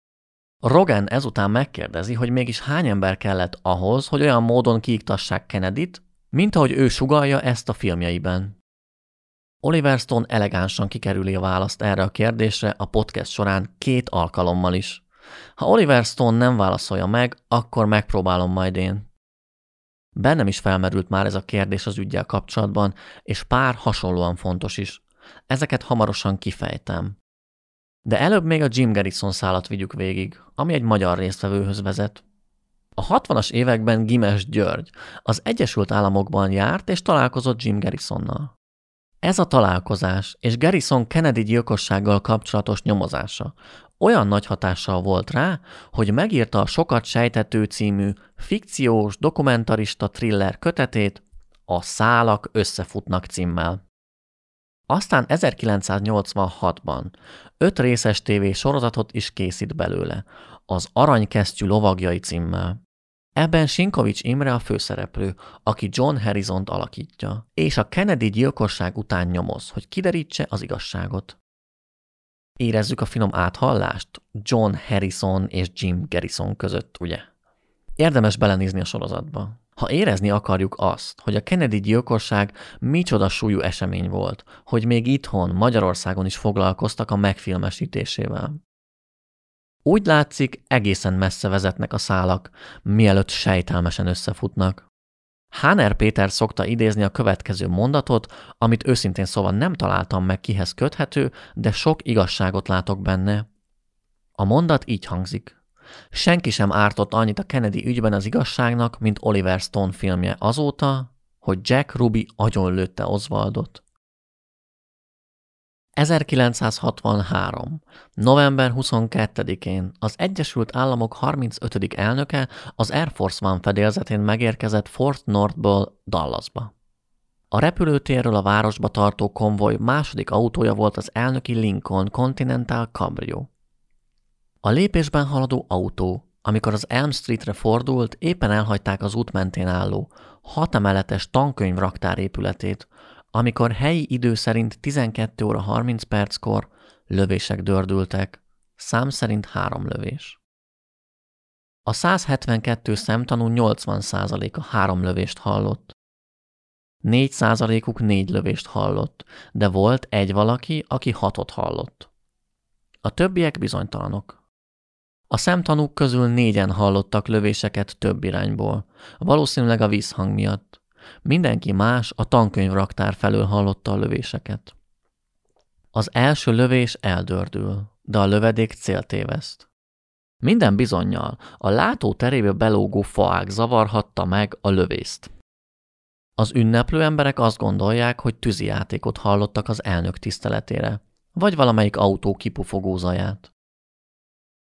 [SPEAKER 8] Rogan ezután megkérdezi, hogy mégis hány ember kellett ahhoz, hogy olyan módon kiiktassák Kennedy-t, mint ahogy ő sugalja ezt a filmjeiben. Oliver Stone elegánsan kikerüli a választ erre a kérdésre a podcast során két alkalommal is. Ha Oliver Stone nem válaszolja meg, akkor megpróbálom majd én. Bennem is felmerült már ez a kérdés az ügyel kapcsolatban, és pár hasonlóan fontos is. Ezeket hamarosan kifejtem. De előbb még a Jim Garrison szálat vigyük végig, ami egy magyar résztvevőhöz vezet. A 60-as években Gimes György az Egyesült Államokban járt és találkozott Jim Garrisonnal. Ez a találkozás és Garrison Kennedy gyilkossággal kapcsolatos nyomozása olyan nagy hatással volt rá, hogy megírta a Sokat sejtető című fikciós dokumentarista thriller kötetét a Szálak összefutnak címmel. Aztán 1986-ban öt részes tévé sorozatot is készít belőle, az Aranykesztyű lovagjai címmel. Ebben Sinkovics Imre a főszereplő, aki John Harrison-t alakítja, és a Kennedy gyilkosság után nyomoz, hogy kiderítse az igazságot. Érezzük a finom áthallást John Harrison és Jim Garrison között, ugye? Érdemes belenézni a sorozatba. Ha érezni akarjuk azt, hogy a Kennedy gyilkosság micsoda súlyú esemény volt, hogy még itthon, Magyarországon is foglalkoztak a megfilmesítésével. Úgy látszik, egészen messze vezetnek a szálak, mielőtt sejtelmesen összefutnak. Háner Péter szokta idézni a következő mondatot, amit őszintén szóval nem találtam meg kihez köthető, de sok igazságot látok benne. A mondat így hangzik. Senki sem ártott annyit a Kennedy ügyben az igazságnak, mint Oliver Stone filmje azóta, hogy Jack Ruby agyonlőtte Oswaldot. 1963. november 22-én az Egyesült Államok 35. elnöke az Air Force One fedélzetén megérkezett Fort Northból Dallasba. A repülőtérről a városba tartó konvoj második autója volt az elnöki Lincoln Continental Cabrio. A lépésben haladó autó, amikor az Elm Streetre fordult, éppen elhagyták az út mentén álló, hat emeletes tankönyv raktár épületét, amikor helyi idő szerint 12 óra 30 perckor lövések dördültek, szám szerint három lövés. A 172 szemtanú 80%-a három lövést hallott. 4%-uk négy lövést hallott, de volt egy valaki, aki hatot hallott. A többiek bizonytalanok. A szemtanúk közül négyen hallottak lövéseket több irányból, valószínűleg a vízhang miatt. Mindenki más a tankönyvraktár felől hallotta a lövéseket. Az első lövés eldördül, de a lövedék céltéveszt. Minden bizonyal a látó terébe belógó faág zavarhatta meg a lövészt. Az ünneplő emberek azt gondolják, hogy tűzijátékot hallottak az elnök tiszteletére, vagy valamelyik autó kipufogó zaját.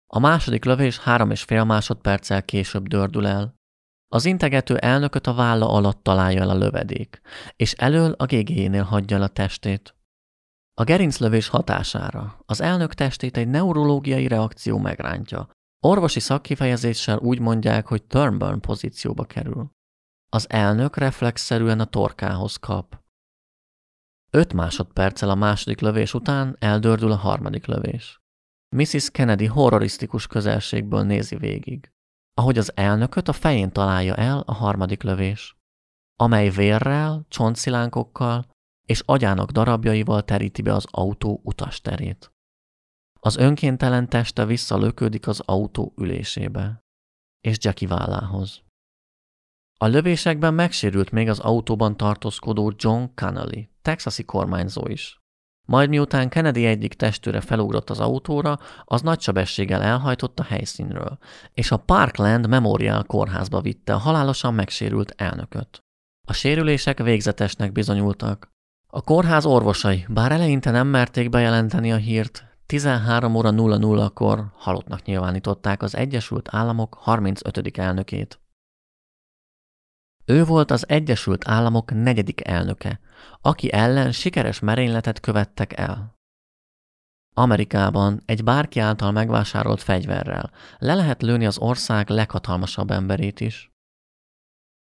[SPEAKER 8] A második lövés három és fél másodperccel később dördül el. Az integető elnököt a válla alatt találja el a lövedék, és elől a gégéjénél hagyja el a testét. A gerinclövés hatására az elnök testét egy neurológiai reakció megrántja. Orvosi szakkifejezéssel úgy mondják, hogy turn burn pozícióba kerül. Az elnök reflexzerűen a torkához kap. Öt másodperccel a második lövés után eldördül a harmadik lövés. Mrs. Kennedy horrorisztikus közelségből nézi végig, ahogy az elnököt a fején találja el a harmadik lövés, amely vérrel, csontszilánkokkkal és agyának darabjaival teríti be az autó utasterét. Az önkéntelen teste visszalöködik az autó ülésébe, és Jackie vállához. A lövésekben megsérült még az autóban tartózkodó John Connolly, texasi kormányzó is. Majd miután Kennedy egyik testőre felugrott az autóra, az nagy sebességgel elhajtott a helyszínről, és a Parkland Memorial kórházba vitte a halálosan megsérült elnököt. A sérülések végzetesnek bizonyultak. A kórház orvosai, bár eleinte nem merték bejelenteni a hírt, 13 óra 00-kor halottnak nyilvánították az Egyesült Államok 35. elnökét. Ő volt az Egyesült Államok negyedik elnöke, aki ellen sikeres merényletet követtek el. Amerikában egy bárki által megvásárolt fegyverrel le lehet lőni az ország leghatalmasabb emberét is.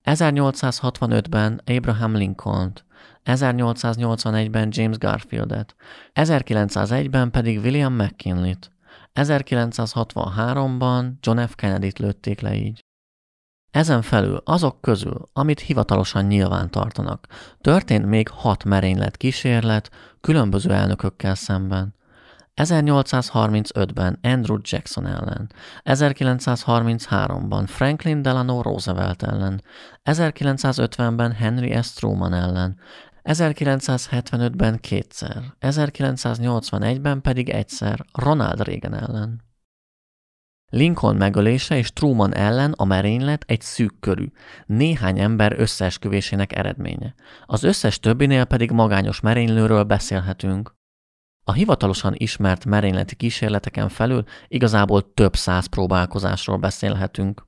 [SPEAKER 8] 1865-ben Abraham Lincoln-t, 1881-ben James Garfieldet, 1901-ben pedig William McKinley-t, 1963-ban John F. Kennedy-t lőtték le így. Ezen felül azok közül, amit hivatalosan nyilván tartanak, történt még hat merénylet kísérlet különböző elnökökkel szemben. 1835-ben Andrew Jackson ellen, 1933-ban Franklin Delano Roosevelt ellen, 1950-ben Henry S. Truman ellen, 1975-ben kétszer, 1981-ben pedig egyszer Ronald Reagan ellen. Lincoln megölése és Truman ellen a merénylet egy szűk körű, néhány ember összeesküvésének eredménye. Az összes többinél pedig magányos merénylőről beszélhetünk. A hivatalosan ismert merényleti kísérleteken felül igazából több száz próbálkozásról beszélhetünk.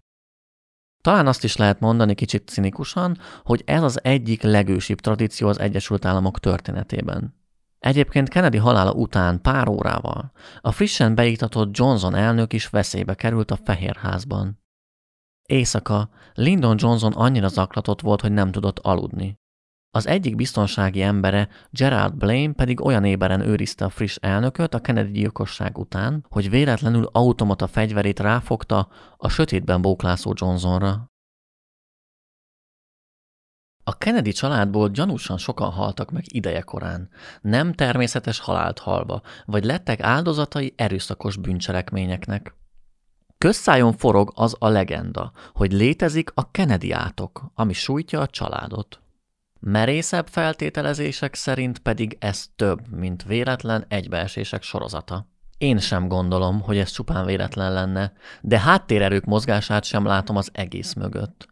[SPEAKER 8] Talán azt is lehet mondani kicsit cinikusan, hogy ez az egyik legősibb tradíció az Egyesült Államok történetében. Egyébként Kennedy halála után pár órával a frissen beiktatott Johnson elnök is veszélybe került a Fehérházban. Éjszaka Lyndon Johnson annyira zaklatott volt, hogy nem tudott aludni. Az egyik biztonsági embere, Gerald Blame pedig olyan éberen őrizte a friss elnököt a Kennedy gyilkosság után, hogy véletlenül automata fegyverét ráfogta a sötétben bóklászó Johnsonra. A Kennedy családból gyanúsan sokan haltak meg idejekorán, nem természetes halált halva, vagy lettek áldozatai erőszakos bűncselekményeknek. Közszájon forog az a legenda, hogy létezik a Kennedy átok, ami sújtja a családot. Merészebb feltételezések szerint pedig ez több, mint véletlen egybeesések sorozata. Én sem gondolom, hogy ez csupán véletlen lenne, de háttérerők mozgását sem látom az egész mögött.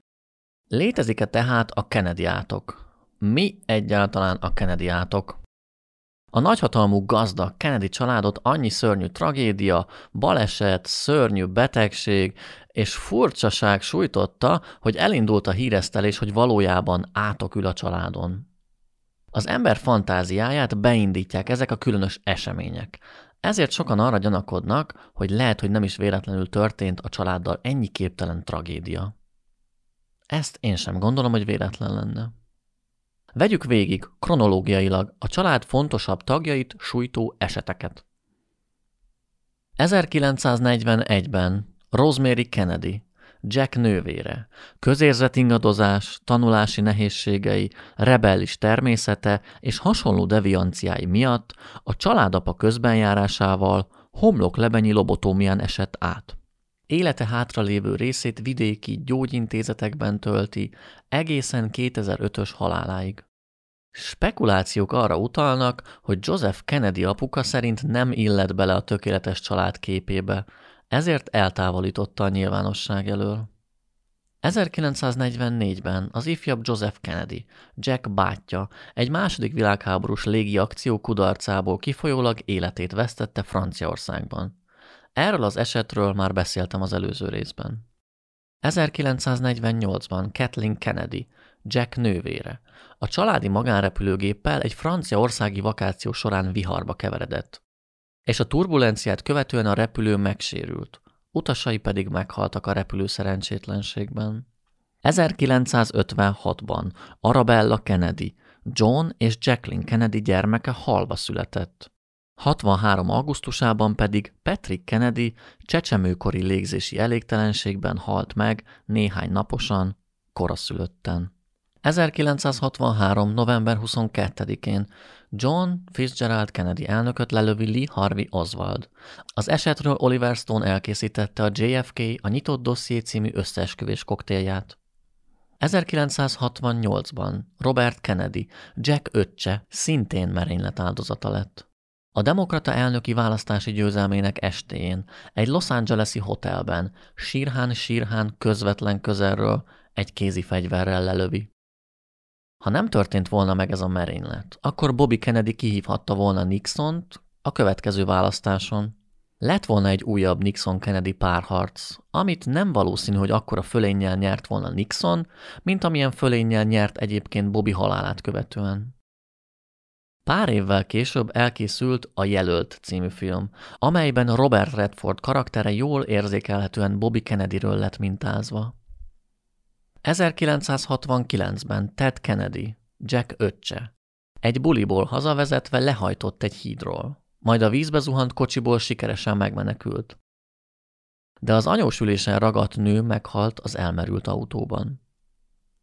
[SPEAKER 8] Létezik-e tehát a Kennedy átok? Mi egyáltalán a Kennedy átok? A nagyhatalmú gazda Kennedy családot annyi szörnyű tragédia, baleset, szörnyű betegség és furcsaság sújtotta, hogy elindult a híresztelés, hogy valójában átok ül a családon. Az ember fantáziáját beindítják ezek a különös események. Ezért sokan arra gyanakodnak, hogy lehet, hogy nem is véletlenül történt a családdal ennyi képtelen tragédia. Ezt én sem gondolom, hogy véletlen lenne. Vegyük végig kronológiailag a család fontosabb tagjait sújtó eseteket. 1941-ben Rosemary Kennedy, Jack nővére, közérzetingadozás, tanulási nehézségei, rebellis természete és hasonló devianciái miatt a családapa közbenjárásával homlok lebenyi lobotómián esett át. Élete hátralévő részét vidéki gyógyintézetekben tölti egészen 2005-ös haláláig. Spekulációk arra utalnak, hogy Joseph Kennedy apuka szerint nem illett bele a tökéletes család képébe, ezért eltávolította a nyilvánosság elől. 1944-ben az ifjabb Joseph Kennedy, Jack bátyja, egy második világháborús légi akció kudarcából kifolyólag életét vesztette Franciaországban. Erről az esetről már beszéltem az előző részben. 1948-ban Kathleen Kennedy, Jack nővére, a családi magánrepülőgéppel egy francia országi vakáció során viharba keveredett. És a turbulenciát követően a repülő megsérült, utasai pedig meghaltak a repülő szerencsétlenségben. 1956-ban Arabella Kennedy, John és Jacqueline Kennedy gyermeke halva született. 63. augusztusában pedig Patrick Kennedy csecsemőkori légzési elégtelenségben halt meg néhány naposan, koraszülötten. 1963. november 22-én John Fitzgerald Kennedy elnököt lelövi Lee Harvey Oswald. Az esetről Oliver Stone elkészítette a JFK a nyitott dosszié című összeesküvés koktélját. 1968-ban Robert Kennedy, Jack öccse szintén merénylet áldozata lett. A demokrata elnöki választási győzelmének estéjén egy Los Angeles-i hotelben sírhán-sírhán közvetlen közelről egy kézi fegyverrel lelövi. Ha nem történt volna meg ez a merénylet, akkor Bobby Kennedy kihívhatta volna Nixont a következő választáson. Lett volna egy újabb Nixon-Kennedy párharc, amit nem valószínű, hogy akkora fölénnyel nyert volna Nixon, mint amilyen fölénnyel nyert egyébként Bobby halálát követően. Pár évvel később elkészült a Jelölt című film, amelyben Robert Redford karaktere jól érzékelhetően Bobby Kennedyről lett mintázva. 1969-ben Ted Kennedy, Jack öccse, egy buliból hazavezetve lehajtott egy hídról, majd a vízbe zuhant kocsiból sikeresen megmenekült. De az anyósülésen ragadt nő meghalt az elmerült autóban.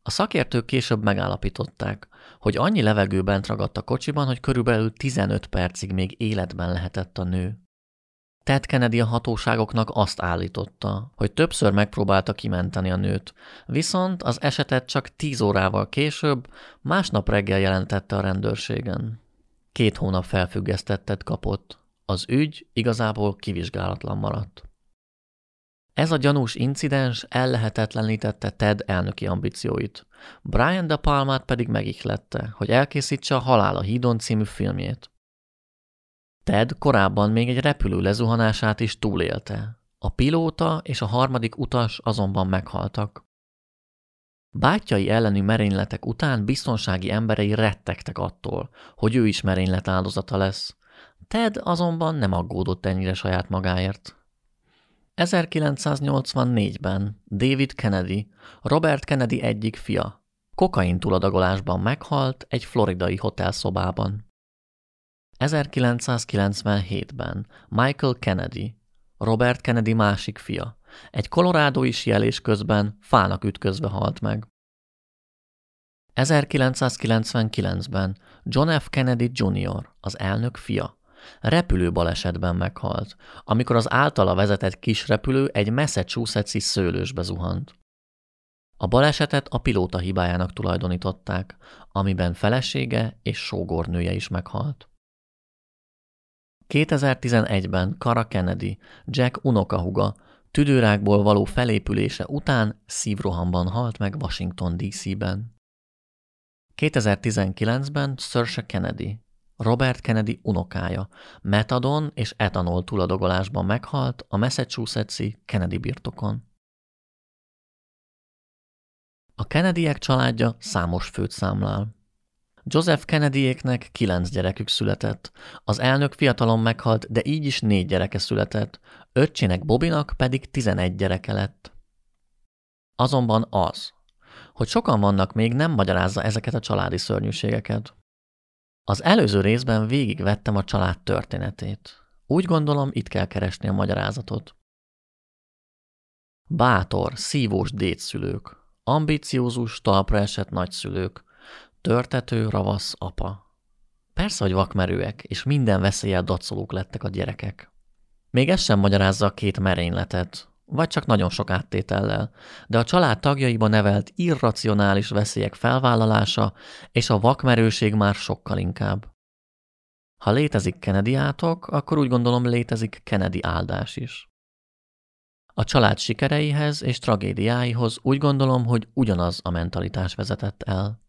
[SPEAKER 8] A szakértők később megállapították, hogy annyi levegő bent ragadt a kocsiban, hogy körülbelül 15 percig még életben lehetett a nő. Ted Kennedy a hatóságoknak azt állította, hogy többször megpróbálta kimenteni a nőt, viszont az esetet csak tíz órával később, másnap reggel jelentette a rendőrségen. Két hónap felfüggesztettet kapott. Az ügy igazából kivizsgálatlan maradt. Ez a gyanús incidens ellehetetlenítette Ted elnöki ambícióit. Brian De Palmát pedig megihlette, hogy elkészítse a Halál a hídon című filmjét. Ted korábban még egy repülő lezuhanását is túlélte. A pilóta és a harmadik utas azonban meghaltak. Bátyai elleni merényletek után biztonsági emberei rettegtek attól, hogy ő is merénylet áldozata lesz. Ted azonban nem aggódott ennyire saját magáért. 1984-ben David Kennedy, Robert Kennedy egyik fia, kokain túladagolásban meghalt egy floridai hotelszobában. 1997-ben Michael Kennedy, Robert Kennedy másik fia, egy kolorádói sielés közben fának ütközve halt meg. 1999-ben John F. Kennedy Jr., az elnök fia, repülő balesetben meghalt, amikor az általa vezetett kis repülő egy Massachusetts-i szőlősbe zuhant. A balesetet a pilóta hibájának tulajdonították, amiben felesége és sógornője is meghalt. 2011-ben Kara Kennedy, Jack unokahuga, tüdőrákból való felépülése után szívrohamban halt meg Washington DC-ben. 2019-ben Saoirse Kennedy, Robert Kennedy unokája, metadon és etanol túladogolásban meghalt a Massachusetts-i Kennedy birtokon. A Kennedyek családja számos főt számlál. Joseph Kennedyéknek kilenc gyerekük született. Az elnök fiatalon meghalt, de így is négy gyereke született. Öccsének Bobinak pedig tizenegy gyereke lett. Azonban az, hogy sokan vannak még nem magyarázza ezeket a családi szörnyűségeket. Az előző részben végigvettem a család történetét. Úgy gondolom, itt kell keresni a magyarázatot. Bátor, szívós dédszülők, ambiciózus, talpra esett nagyszülők, Törtető, ravasz apa. Persze, hogy vakmerőek, és minden veszélyel dacolók lettek a gyerekek. Még ez sem magyarázza a két merényletet, vagy csak nagyon sok áttétellel, de a család tagjaiba nevelt irracionális veszélyek felvállalása és a vakmerőség már sokkal inkább. Ha létezik Kennedy átok, akkor úgy gondolom létezik Kennedy áldás is. A család sikereihez és tragédiáihoz úgy gondolom, hogy ugyanaz a mentalitás vezetett el.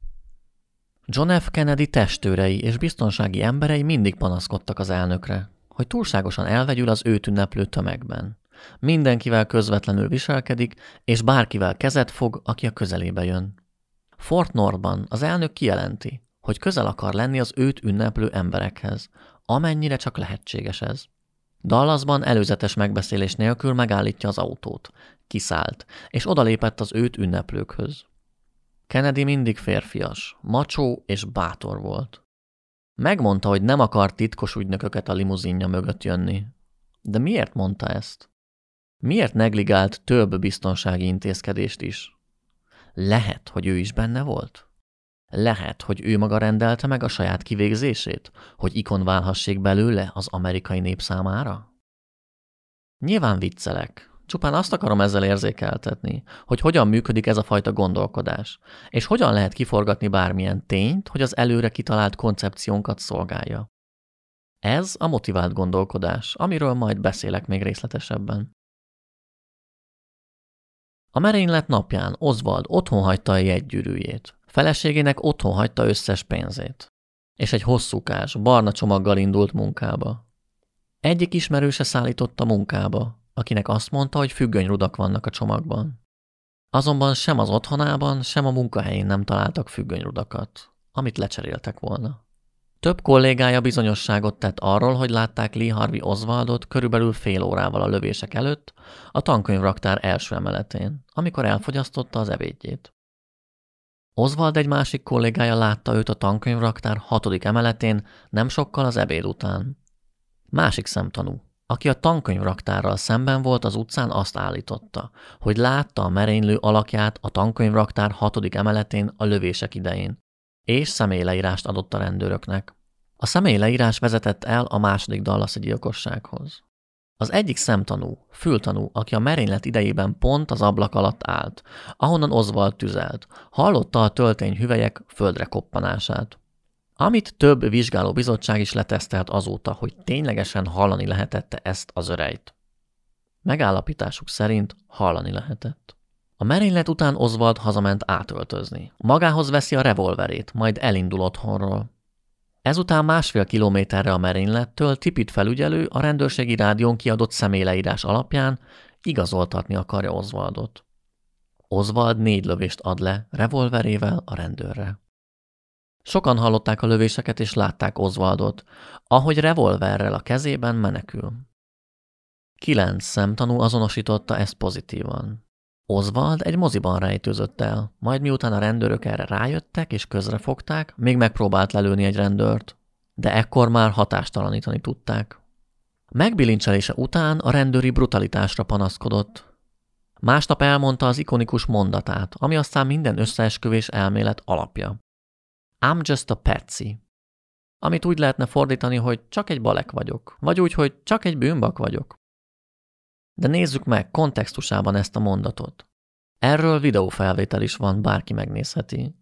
[SPEAKER 8] John F. Kennedy testőrei és biztonsági emberei mindig panaszkodtak az elnökre, hogy túlságosan elvegyül az őt ünneplő tömegben. Mindenkivel közvetlenül viselkedik, és bárkivel kezet fog, aki a közelébe jön. Fort Northban az elnök kijelenti, hogy közel akar lenni az őt ünneplő emberekhez, amennyire csak lehetséges ez. Dallasban előzetes megbeszélés nélkül megállítja az autót. Kiszállt, és odalépett az őt ünneplőkhöz. Kennedy mindig férfias, macsó és bátor volt. Megmondta, hogy nem akar titkos ügynököket a limuzinja mögött jönni. De miért mondta ezt? Miért negligált több biztonsági intézkedést is? Lehet, hogy ő is benne volt? Lehet, hogy ő maga rendelte meg a saját kivégzését, hogy ikon válhassék belőle az amerikai nép számára? Nyilván viccelek. Csupán azt akarom ezzel érzékeltetni, hogy hogyan működik ez a fajta gondolkodás, és hogyan lehet kiforgatni bármilyen tényt, hogy az előre kitalált koncepciónkat szolgálja. Ez a motivált gondolkodás, amiről majd beszélek még részletesebben. A merénylet napján Oswald otthon hagyta a jegygyűrűjét. Feleségének otthon hagyta összes pénzét. És egy hosszúkás, barna csomaggal indult munkába. Egyik ismerőse szállította munkába, akinek azt mondta, hogy függönyrudak vannak a csomagban. Azonban sem az otthonában, sem a munkahelyén nem találtak függönyrudakat, amit lecseréltek volna. Több kollégája bizonyosságot tett arról, hogy látták Lee Harvey Oswaldot körülbelül fél órával a lövések előtt a tankönyvraktár első emeletén, amikor elfogyasztotta az ebédjét. Oswald egy másik kollégája látta őt a tankönyvraktár hatodik emeletén nem sokkal az ebéd után. Másik szemtanú, aki a tankönyvraktárral szemben volt az utcán, azt állította, hogy látta a merénylő alakját a tankönyvraktár hatodik emeletén a lövések idején, és személyleírást adott a rendőröknek. A személyleírás vezetett el a második Dallasi gyilkossághoz. Az egyik szemtanú, fültanú, aki a merénylet idejében pont az ablak alatt állt, ahonnan Oswald tüzelt, hallotta a töltény hüvelyek földre koppanását. Amit több vizsgáló bizottság is letesztelt azóta, hogy ténylegesen hallani lehetette ezt az örejt. Megállapításuk szerint hallani lehetett. A merénylet után Oswald hazament átöltözni. Magához veszi a revolverét, majd elindul otthonról. Ezután másfél kilométerre a merénylettől Tipit felügyelő a rendőrségi rádión kiadott személyleírás alapján igazoltatni akarja Oswaldot. Oswald négy lövést ad le revolverével a rendőrre. Sokan hallották a lövéseket és látták Oswaldot, ahogy revolverrel a kezében menekül. Kilenc szemtanú azonosította ezt pozitívan. Oswald egy moziban rejtőzött el, majd miután a rendőrök erre rájöttek és közrefogták, még megpróbált lelőni egy rendőrt, de ekkor már hatástalanítani tudták. Megbilincselése után a rendőri brutalitásra panaszkodott. Másnap elmondta az ikonikus mondatát, ami aztán minden összeesküvés elmélet alapja. I'm just a patsy. Amit úgy lehetne fordítani, hogy csak egy balek vagyok, vagy úgy, hogy csak egy bűnbak vagyok. De nézzük meg kontextusában ezt a mondatot. Erről videófelvétel is van, bárki megnézheti.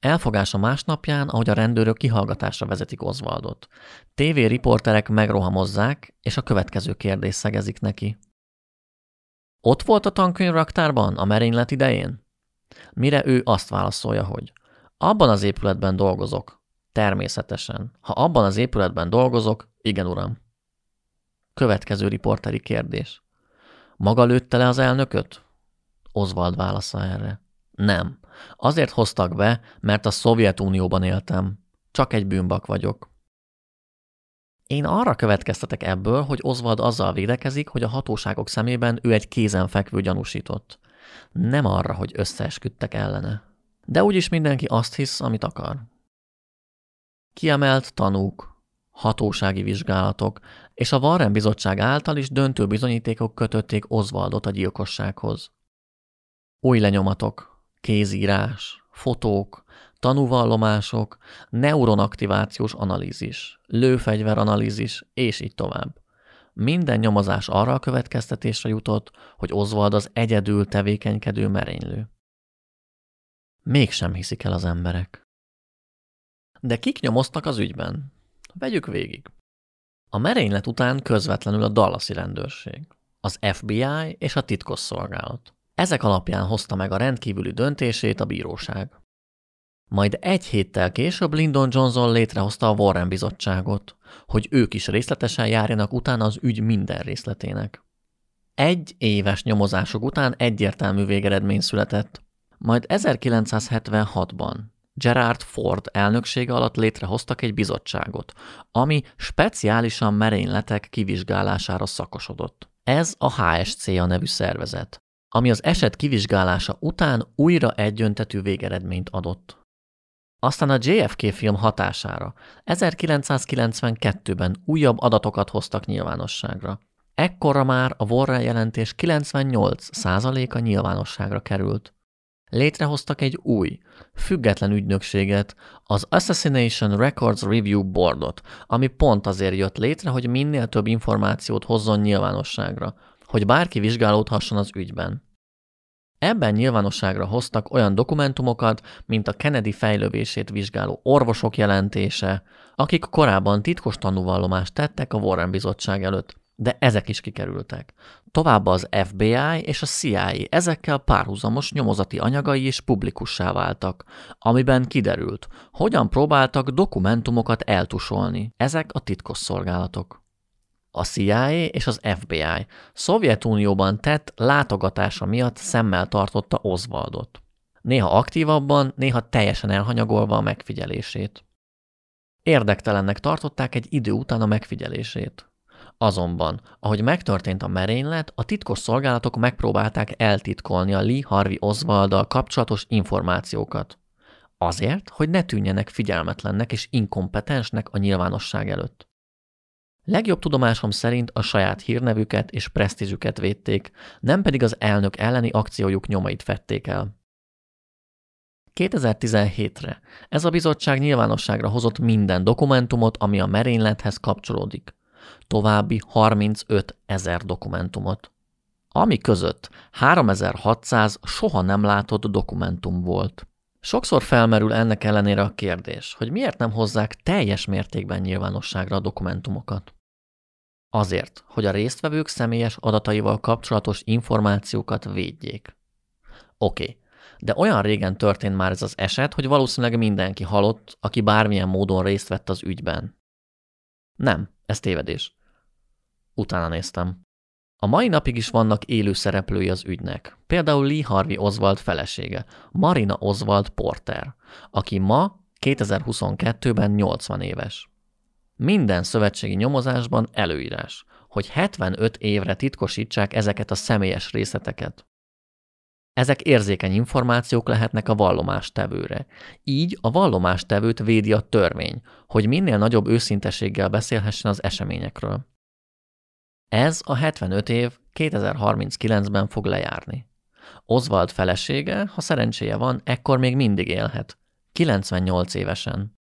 [SPEAKER 8] Elfogása másnapján, ahogy a rendőrök kihallgatásra vezetik Oswaldot. TV riporterek megrohamozzák, és a következő kérdés szegezik neki. Ott volt a tankönyvraktárban a merénylet idején? Mire ő azt válaszolja, hogy abban az épületben dolgozok. Természetesen. Ha abban az épületben dolgozok, igen, uram. Következő riporteri kérdés. Maga lőtte le az elnököt? Oswald válasza erre. Nem. Azért hoztak be, mert a Szovjetunióban éltem. Csak egy bűnbak vagyok. Én arra következtetek ebből, hogy Oswald azzal védekezik, hogy a hatóságok szemében ő egy kézenfekvő gyanúsított. Nem arra, hogy összeesküdtek ellene. De úgyis mindenki azt hisz, amit akar. Kiemelt tanúk, hatósági vizsgálatok, és a Warren bizottság által is döntő bizonyítékok kötötték Oswaldot a gyilkossághoz. Új lenyomatok, kézírás, fotók, tanúvallomások, neuronaktivációs analízis, lőfegyveranalízis, és így tovább. minden nyomozás arra a következtetésre jutott, hogy Oswald az egyedül tevékenykedő merénylő. Mégsem hiszik el az emberek. De kik nyomoztak az ügyben? Vegyük végig. A merénylet után közvetlenül a Dallasi rendőrség, az FBI és a titkosszolgálat. Ezek alapján hozta meg a rendkívüli döntését a bíróság. Majd egy héttel később Lyndon Johnson létrehozta a Warren bizottságot, hogy ők is részletesen járjanak utána az ügy minden részletének. Egy éves nyomozások után egyértelmű végeredmény született, majd 1976-ban Gerard Ford elnöksége alatt létrehoztak egy bizottságot, ami speciálisan merényletek kivizsgálására szakosodott. Ez a HSC a nevű szervezet, ami az eset kivizsgálása után újra egyöntetű végeredményt adott. Aztán a JFK film hatására 1992-ben újabb adatokat hoztak nyilvánosságra. Ekkorra már a Warren jelentés 98%-a nyilvánosságra került. Létrehoztak egy új, független ügynökséget, az Assassination Records Review Boardot, ami pont azért jött létre, hogy minél több információt hozzon nyilvánosságra, hogy bárki vizsgálódhasson az ügyben. Ebben nyilvánosságra hoztak olyan dokumentumokat, mint a Kennedy fejlővését vizsgáló orvosok jelentése, akik korábban titkos tanúvallomást tettek a Warren bizottság előtt, de ezek is kikerültek. Továbbá az FBI és a CIA ezekkel párhuzamos nyomozati anyagai is publikussá váltak, amiben kiderült, hogyan próbáltak dokumentumokat eltusolni ezek a titkosszolgálatok a CIA és az FBI Szovjetunióban tett látogatása miatt szemmel tartotta Oswaldot. Néha aktívabban, néha teljesen elhanyagolva a megfigyelését. Érdektelennek tartották egy idő után a megfigyelését. Azonban, ahogy megtörtént a merénylet, a titkos szolgálatok megpróbálták eltitkolni a Lee Harvey Oswalddal kapcsolatos információkat. Azért, hogy ne tűnjenek figyelmetlennek és inkompetensnek a nyilvánosság előtt. Legjobb tudomásom szerint a saját hírnevüket és presztízsüket védték, nem pedig az elnök elleni akciójuk nyomait fették el. 2017-re ez a bizottság nyilvánosságra hozott minden dokumentumot, ami a merénylethez kapcsolódik. További 35 ezer dokumentumot. Ami között 3600 soha nem látott dokumentum volt. Sokszor felmerül ennek ellenére a kérdés, hogy miért nem hozzák teljes mértékben nyilvánosságra a dokumentumokat. Azért, hogy a résztvevők személyes adataival kapcsolatos információkat védjék. Oké, de olyan régen történt már ez az eset, hogy valószínűleg mindenki halott, aki bármilyen módon részt vett az ügyben. Nem, ez tévedés. Utána néztem. A mai napig is vannak élő szereplői az ügynek. Például Lee Harvey Oswald felesége, Marina Oswald Porter, aki ma 2022-ben 80 éves. Minden szövetségi nyomozásban előírás, hogy 75 évre titkosítsák ezeket a személyes részleteket. Ezek érzékeny információk lehetnek a vallomástevőre. Így a vallomástevőt védi a törvény, hogy minél nagyobb őszintességgel beszélhessen az eseményekről. Ez a 75 év 2039-ben fog lejárni. Oswald felesége, ha szerencséje van, ekkor még mindig élhet, 98 évesen.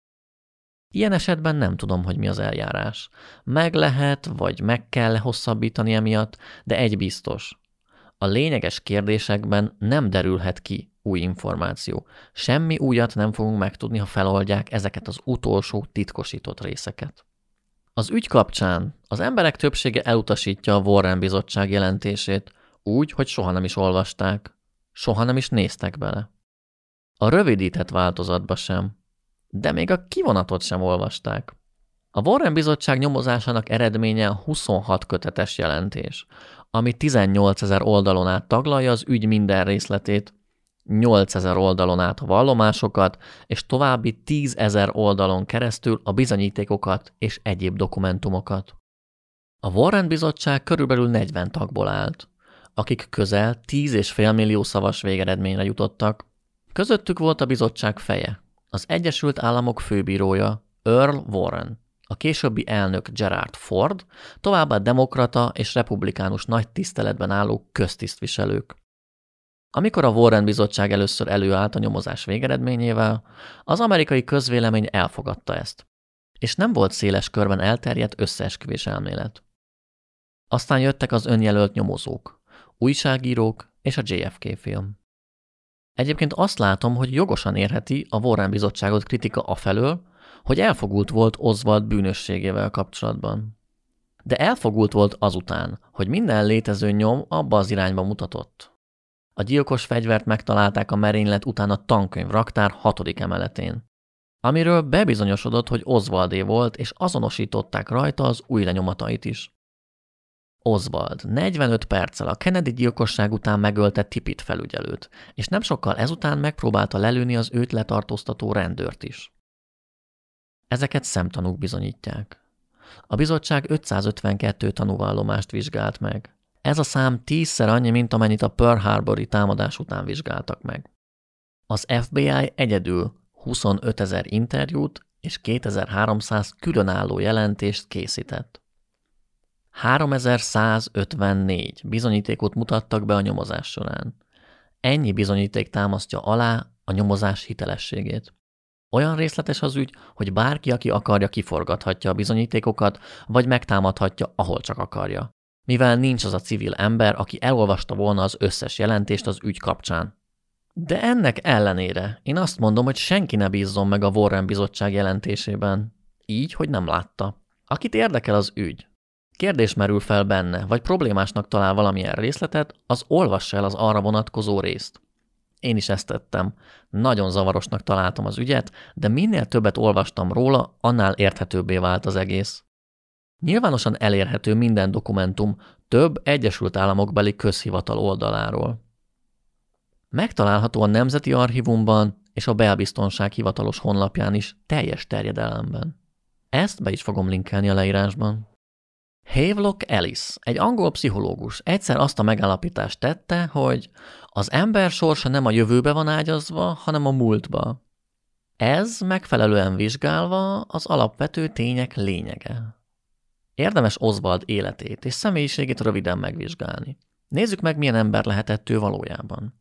[SPEAKER 8] Ilyen esetben nem tudom, hogy mi az eljárás. Meg lehet, vagy meg kell hosszabbítani emiatt, de egy biztos. A lényeges kérdésekben nem derülhet ki új információ. Semmi újat nem fogunk megtudni, ha feloldják ezeket az utolsó titkosított részeket. Az ügy kapcsán az emberek többsége elutasítja a Warren bizottság jelentését, úgy, hogy soha nem is olvasták, soha nem is néztek bele. A rövidített változatba sem, de még a kivonatot sem olvasták. A Warren Bizottság nyomozásának eredménye 26 kötetes jelentés, ami 18 ezer oldalon át taglalja az ügy minden részletét, 8 ezer oldalon át a vallomásokat, és további 10 ezer oldalon keresztül a bizonyítékokat és egyéb dokumentumokat. A Warren Bizottság körülbelül 40 tagból állt, akik közel 10,5 millió szavas végeredményre jutottak. Közöttük volt a bizottság feje, az Egyesült Államok főbírója Earl Warren, a későbbi elnök Gerard Ford, továbbá demokrata és republikánus nagy tiszteletben álló köztisztviselők. Amikor a Warren bizottság először előállt a nyomozás végeredményével, az amerikai közvélemény elfogadta ezt, és nem volt széles körben elterjedt összeesküvés elmélet. Aztán jöttek az önjelölt nyomozók, újságírók és a JFK film. Egyébként azt látom, hogy jogosan érheti a Warren bizottságot kritika afelől, hogy elfogult volt Oswald bűnösségével kapcsolatban. De elfogult volt azután, hogy minden létező nyom abba az irányba mutatott. A gyilkos fegyvert megtalálták a merénylet után a tankönyv raktár hatodik emeletén, amiről bebizonyosodott, hogy Oswaldé volt, és azonosították rajta az új lenyomatait is. Oswald 45 perccel a Kennedy gyilkosság után megölte Tipit felügyelőt, és nem sokkal ezután megpróbálta lelőni az őt letartóztató rendőrt is. Ezeket szemtanúk bizonyítják. A bizottság 552 tanúvallomást vizsgált meg. Ez a szám tízszer annyi, mint amennyit a Pearl Harbori támadás után vizsgáltak meg. Az FBI egyedül 25 ezer interjút és 2300 különálló jelentést készített. 3154 bizonyítékot mutattak be a nyomozás során. Ennyi bizonyíték támasztja alá a nyomozás hitelességét. Olyan részletes az ügy, hogy bárki, aki akarja, kiforgathatja a bizonyítékokat, vagy megtámadhatja, ahol csak akarja. Mivel nincs az a civil ember, aki elolvasta volna az összes jelentést az ügy kapcsán. De ennek ellenére én azt mondom, hogy senki ne bízzon meg a Warren bizottság jelentésében. Így, hogy nem látta. Akit érdekel az ügy, kérdés merül fel benne, vagy problémásnak talál valamilyen részletet, az olvassa el az arra vonatkozó részt. Én is ezt tettem. Nagyon zavarosnak találtam az ügyet, de minél többet olvastam róla, annál érthetőbbé vált az egész. Nyilvánosan elérhető minden dokumentum több Egyesült Államokbeli közhivatal oldaláról. Megtalálható a Nemzeti Archívumban és a Belbiztonság hivatalos honlapján is teljes terjedelemben. Ezt be is fogom linkelni a leírásban. Havelock Ellis, egy angol pszichológus, egyszer azt a megállapítást tette, hogy az ember sorsa nem a jövőbe van ágyazva, hanem a múltba. Ez megfelelően vizsgálva az alapvető tények lényege. Érdemes Oswald életét és személyiségét röviden megvizsgálni. Nézzük meg, milyen ember lehetett ő valójában.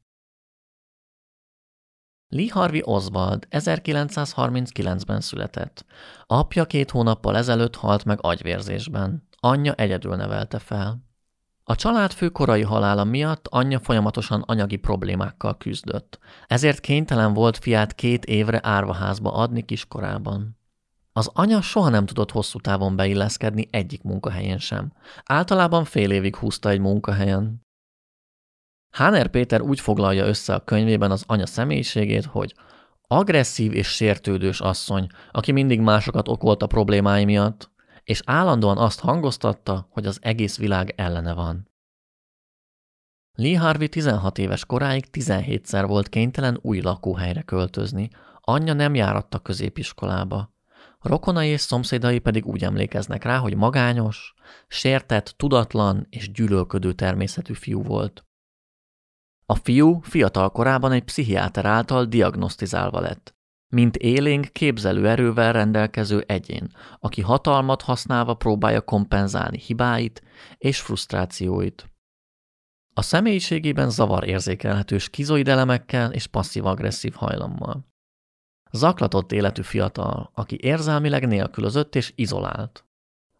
[SPEAKER 8] Lee Harvey Oswald 1939-ben született. Apja két hónappal ezelőtt halt meg agyvérzésben. Anyja egyedül nevelte fel. A család fő korai halála miatt anyja folyamatosan anyagi problémákkal küzdött, ezért kénytelen volt fiát két évre árvaházba adni kiskorában. Az anya soha nem tudott hosszú távon beilleszkedni egyik munkahelyen sem. Általában fél évig húzta egy munkahelyen. Háner Péter úgy foglalja össze a könyvében az anya személyiségét, hogy agresszív és sértődős asszony, aki mindig másokat okolt a problémái miatt, és állandóan azt hangoztatta, hogy az egész világ ellene van. Lee Harvey 16 éves koráig 17-szer volt kénytelen új lakóhelyre költözni, anyja nem járatta középiskolába. Rokonai és szomszédai pedig úgy emlékeznek rá, hogy magányos, sértett, tudatlan és gyűlölködő természetű fiú volt. A fiú fiatal korában egy pszichiáter által diagnosztizálva lett, mint élénk képzelő erővel rendelkező egyén, aki hatalmat használva próbálja kompenzálni hibáit és frusztrációit. A személyiségében zavar érzékelhető skizoid elemekkel és passzív-agresszív hajlammal. Zaklatott életű fiatal, aki érzelmileg nélkülözött és izolált.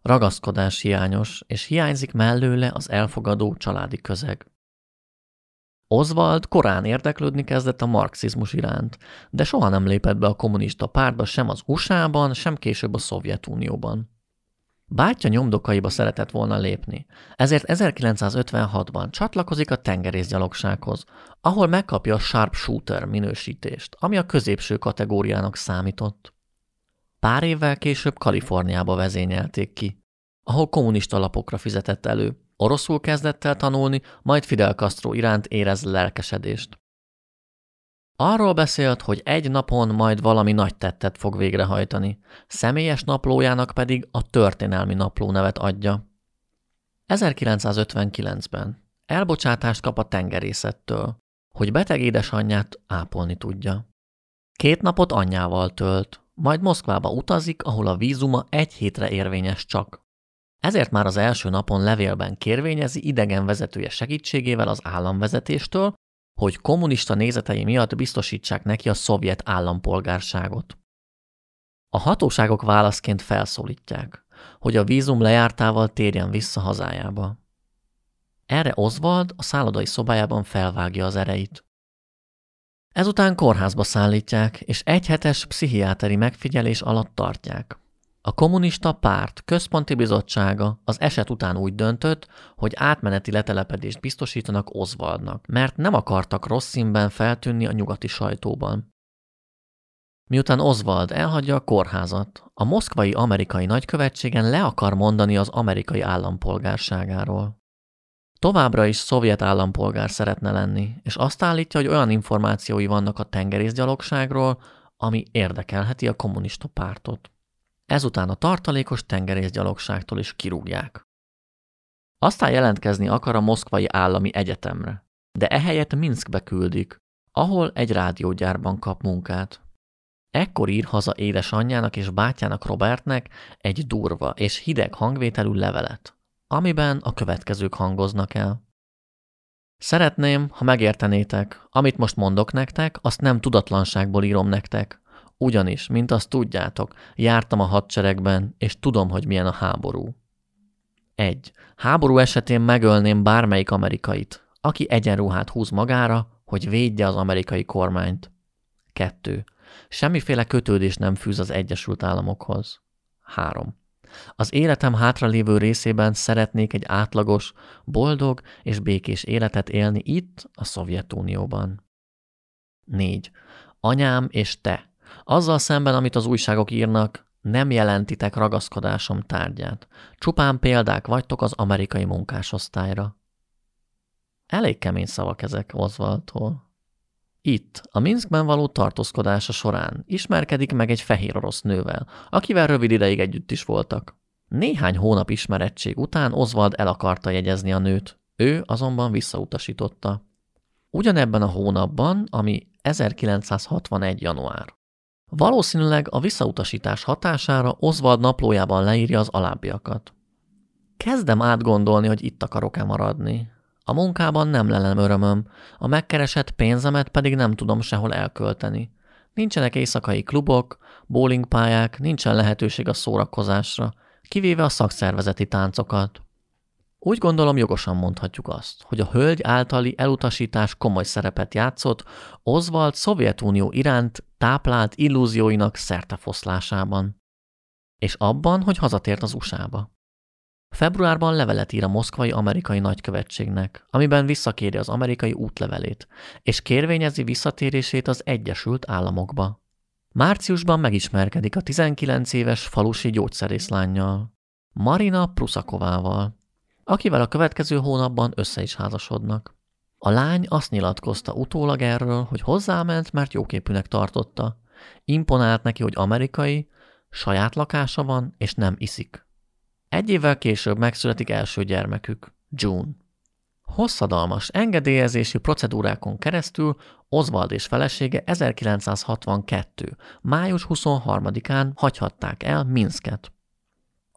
[SPEAKER 8] Ragaszkodás hiányos, és hiányzik mellőle az elfogadó családi közeg. Oswald korán érdeklődni kezdett a marxizmus iránt, de soha nem lépett be a kommunista pártba sem az USA-ban, sem később a Szovjetunióban. Bátyja nyomdokaiba szeretett volna lépni, ezért 1956-ban csatlakozik a tengerészgyalogsághoz, ahol megkapja a sharpshooter minősítést, ami a középső kategóriának számított. Pár évvel később Kaliforniába vezényelték ki, ahol kommunista lapokra fizetett elő, Oroszul kezdett el tanulni, majd Fidel Castro iránt érez lelkesedést. Arról beszélt, hogy egy napon majd valami nagy tettet fog végrehajtani, személyes naplójának pedig a történelmi napló nevet adja. 1959-ben elbocsátást kap a tengerészettől, hogy beteg édesanyját ápolni tudja. Két napot anyjával tölt, majd Moszkvába utazik, ahol a vízuma egy hétre érvényes csak. Ezért már az első napon levélben kérvényezi idegen vezetője segítségével az államvezetéstől, hogy kommunista nézetei miatt biztosítsák neki a szovjet állampolgárságot. A hatóságok válaszként felszólítják, hogy a vízum lejártával térjen vissza hazájába. Erre Oswald a szállodai szobájában felvágja az ereit. Ezután kórházba szállítják, és egyhetes pszichiáteri megfigyelés alatt tartják. A kommunista párt központi bizottsága az eset után úgy döntött, hogy átmeneti letelepedést biztosítanak Oswaldnak, mert nem akartak rossz színben feltűnni a nyugati sajtóban. Miután Oswald elhagyja a kórházat, a moszkvai amerikai nagykövetségen le akar mondani az amerikai állampolgárságáról. Továbbra is szovjet állampolgár szeretne lenni, és azt állítja, hogy olyan információi vannak a tengerészgyalogságról, ami érdekelheti a kommunista pártot. Ezután a tartalékos tengerészgyalogságtól is kirúgják. Aztán jelentkezni akar a Moszkvai Állami Egyetemre, de ehelyett Minskbe küldik, ahol egy rádiógyárban kap munkát. Ekkor ír haza édesanyjának és bátyjának Robertnek egy durva és hideg hangvételű levelet, amiben a következők hangoznak el. Szeretném, ha megértenétek, amit most mondok nektek, azt nem tudatlanságból írom nektek, ugyanis, mint azt tudjátok, jártam a hadseregben, és tudom, hogy milyen a háború. Egy. Háború esetén megölném bármelyik amerikait, aki egyenruhát húz magára, hogy védje az amerikai kormányt. Kettő. Semmiféle kötődés nem fűz az Egyesült Államokhoz. 3. Az életem hátralévő részében szeretnék egy átlagos, boldog és békés életet élni itt, a Szovjetunióban. 4. Anyám és te. Azzal szemben, amit az újságok írnak, nem jelentitek ragaszkodásom tárgyát. Csupán példák vagytok az amerikai munkásosztályra. Elég kemény szavak ezek Oswaldtól. Itt, a Minskben való tartózkodása során ismerkedik meg egy fehér orosz nővel, akivel rövid ideig együtt is voltak. Néhány hónap ismerettség után Oswald el akarta jegyezni a nőt, ő azonban visszautasította. Ugyanebben a hónapban, ami 1961. január. Valószínűleg a visszautasítás hatására Oswald naplójában leírja az alábbiakat. Kezdem átgondolni, hogy itt akarok-e maradni. A munkában nem lelem örömöm, a megkeresett pénzemet pedig nem tudom sehol elkölteni. Nincsenek éjszakai klubok, bowlingpályák, nincsen lehetőség a szórakozásra, kivéve a szakszervezeti táncokat. Úgy gondolom jogosan mondhatjuk azt, hogy a hölgy általi elutasítás komoly szerepet játszott Oswald Szovjetunió iránt táplált illúzióinak szertefoszlásában. És abban, hogy hazatért az USA-ba. Februárban levelet ír a moszkvai amerikai nagykövetségnek, amiben visszakéri az amerikai útlevelét, és kérvényezi visszatérését az Egyesült Államokba. Márciusban megismerkedik a 19 éves falusi gyógyszerészlányjal, Marina Pruszakovával, akivel a következő hónapban össze is házasodnak. A lány azt nyilatkozta utólag erről, hogy hozzáment, mert jóképűnek tartotta. Imponált neki, hogy amerikai, saját lakása van, és nem iszik. Egy évvel később megszületik első gyermekük, June. Hosszadalmas engedélyezési procedúrákon keresztül Oswald és felesége 1962. május 23-án hagyhatták el Minsket.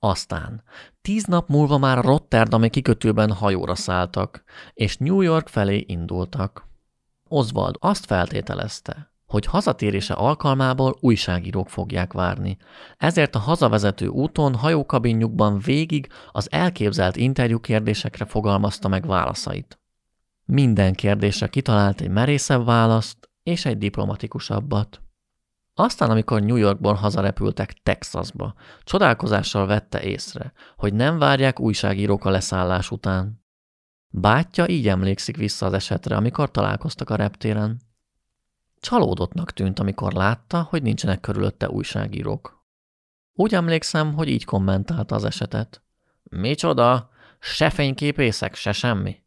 [SPEAKER 8] Aztán tíz nap múlva már Rotterdami kikötőben hajóra szálltak, és New York felé indultak. Oswald azt feltételezte, hogy hazatérése alkalmából újságírók fogják várni. Ezért a hazavezető úton hajókabinjukban végig az elképzelt interjú kérdésekre fogalmazta meg válaszait. Minden kérdésre kitalált egy merészebb választ és egy diplomatikusabbat. Aztán, amikor New Yorkból hazarepültek Texasba, csodálkozással vette észre, hogy nem várják újságírók a leszállás után. Bátyja így emlékszik vissza az esetre, amikor találkoztak a reptéren. Csalódottnak tűnt, amikor látta, hogy nincsenek körülötte újságírók. Úgy emlékszem, hogy így kommentálta az esetet. Micsoda? Se fényképészek, se semmi.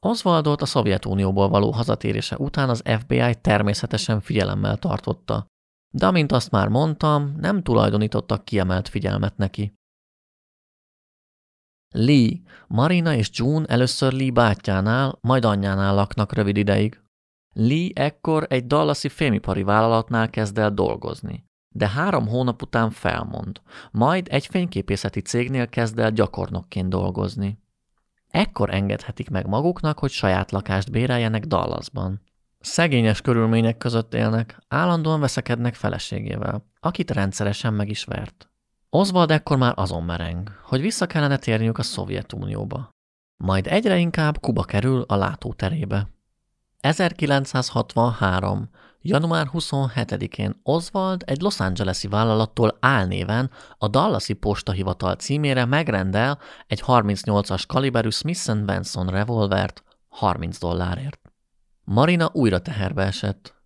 [SPEAKER 8] Oswaldot a Szovjetunióból való hazatérése után az FBI természetesen figyelemmel tartotta, de amint azt már mondtam, nem tulajdonítottak kiemelt figyelmet neki. Lee, Marina és June először Lee bátyjánál, majd anyjánál laknak rövid ideig. Lee ekkor egy dallasi fémipari vállalatnál kezd el dolgozni, de három hónap után felmond, majd egy fényképészeti cégnél kezd el gyakornokként dolgozni. Ekkor engedhetik meg maguknak, hogy saját lakást béreljenek Dallasban. Szegényes körülmények között élnek, állandóan veszekednek feleségével, akit rendszeresen meg is vert. Oswald ekkor már azon mereng, hogy vissza kellene térniük a Szovjetunióba. Majd egyre inkább Kuba kerül a látóterébe. 1963. január 27-én Oswald egy Los Angeles-i vállalattól álnéven a Dallasi postahivatal címére megrendel egy 38-as kaliberű Smith Wesson revolvert 30 dollárért. Marina újra teherbe esett.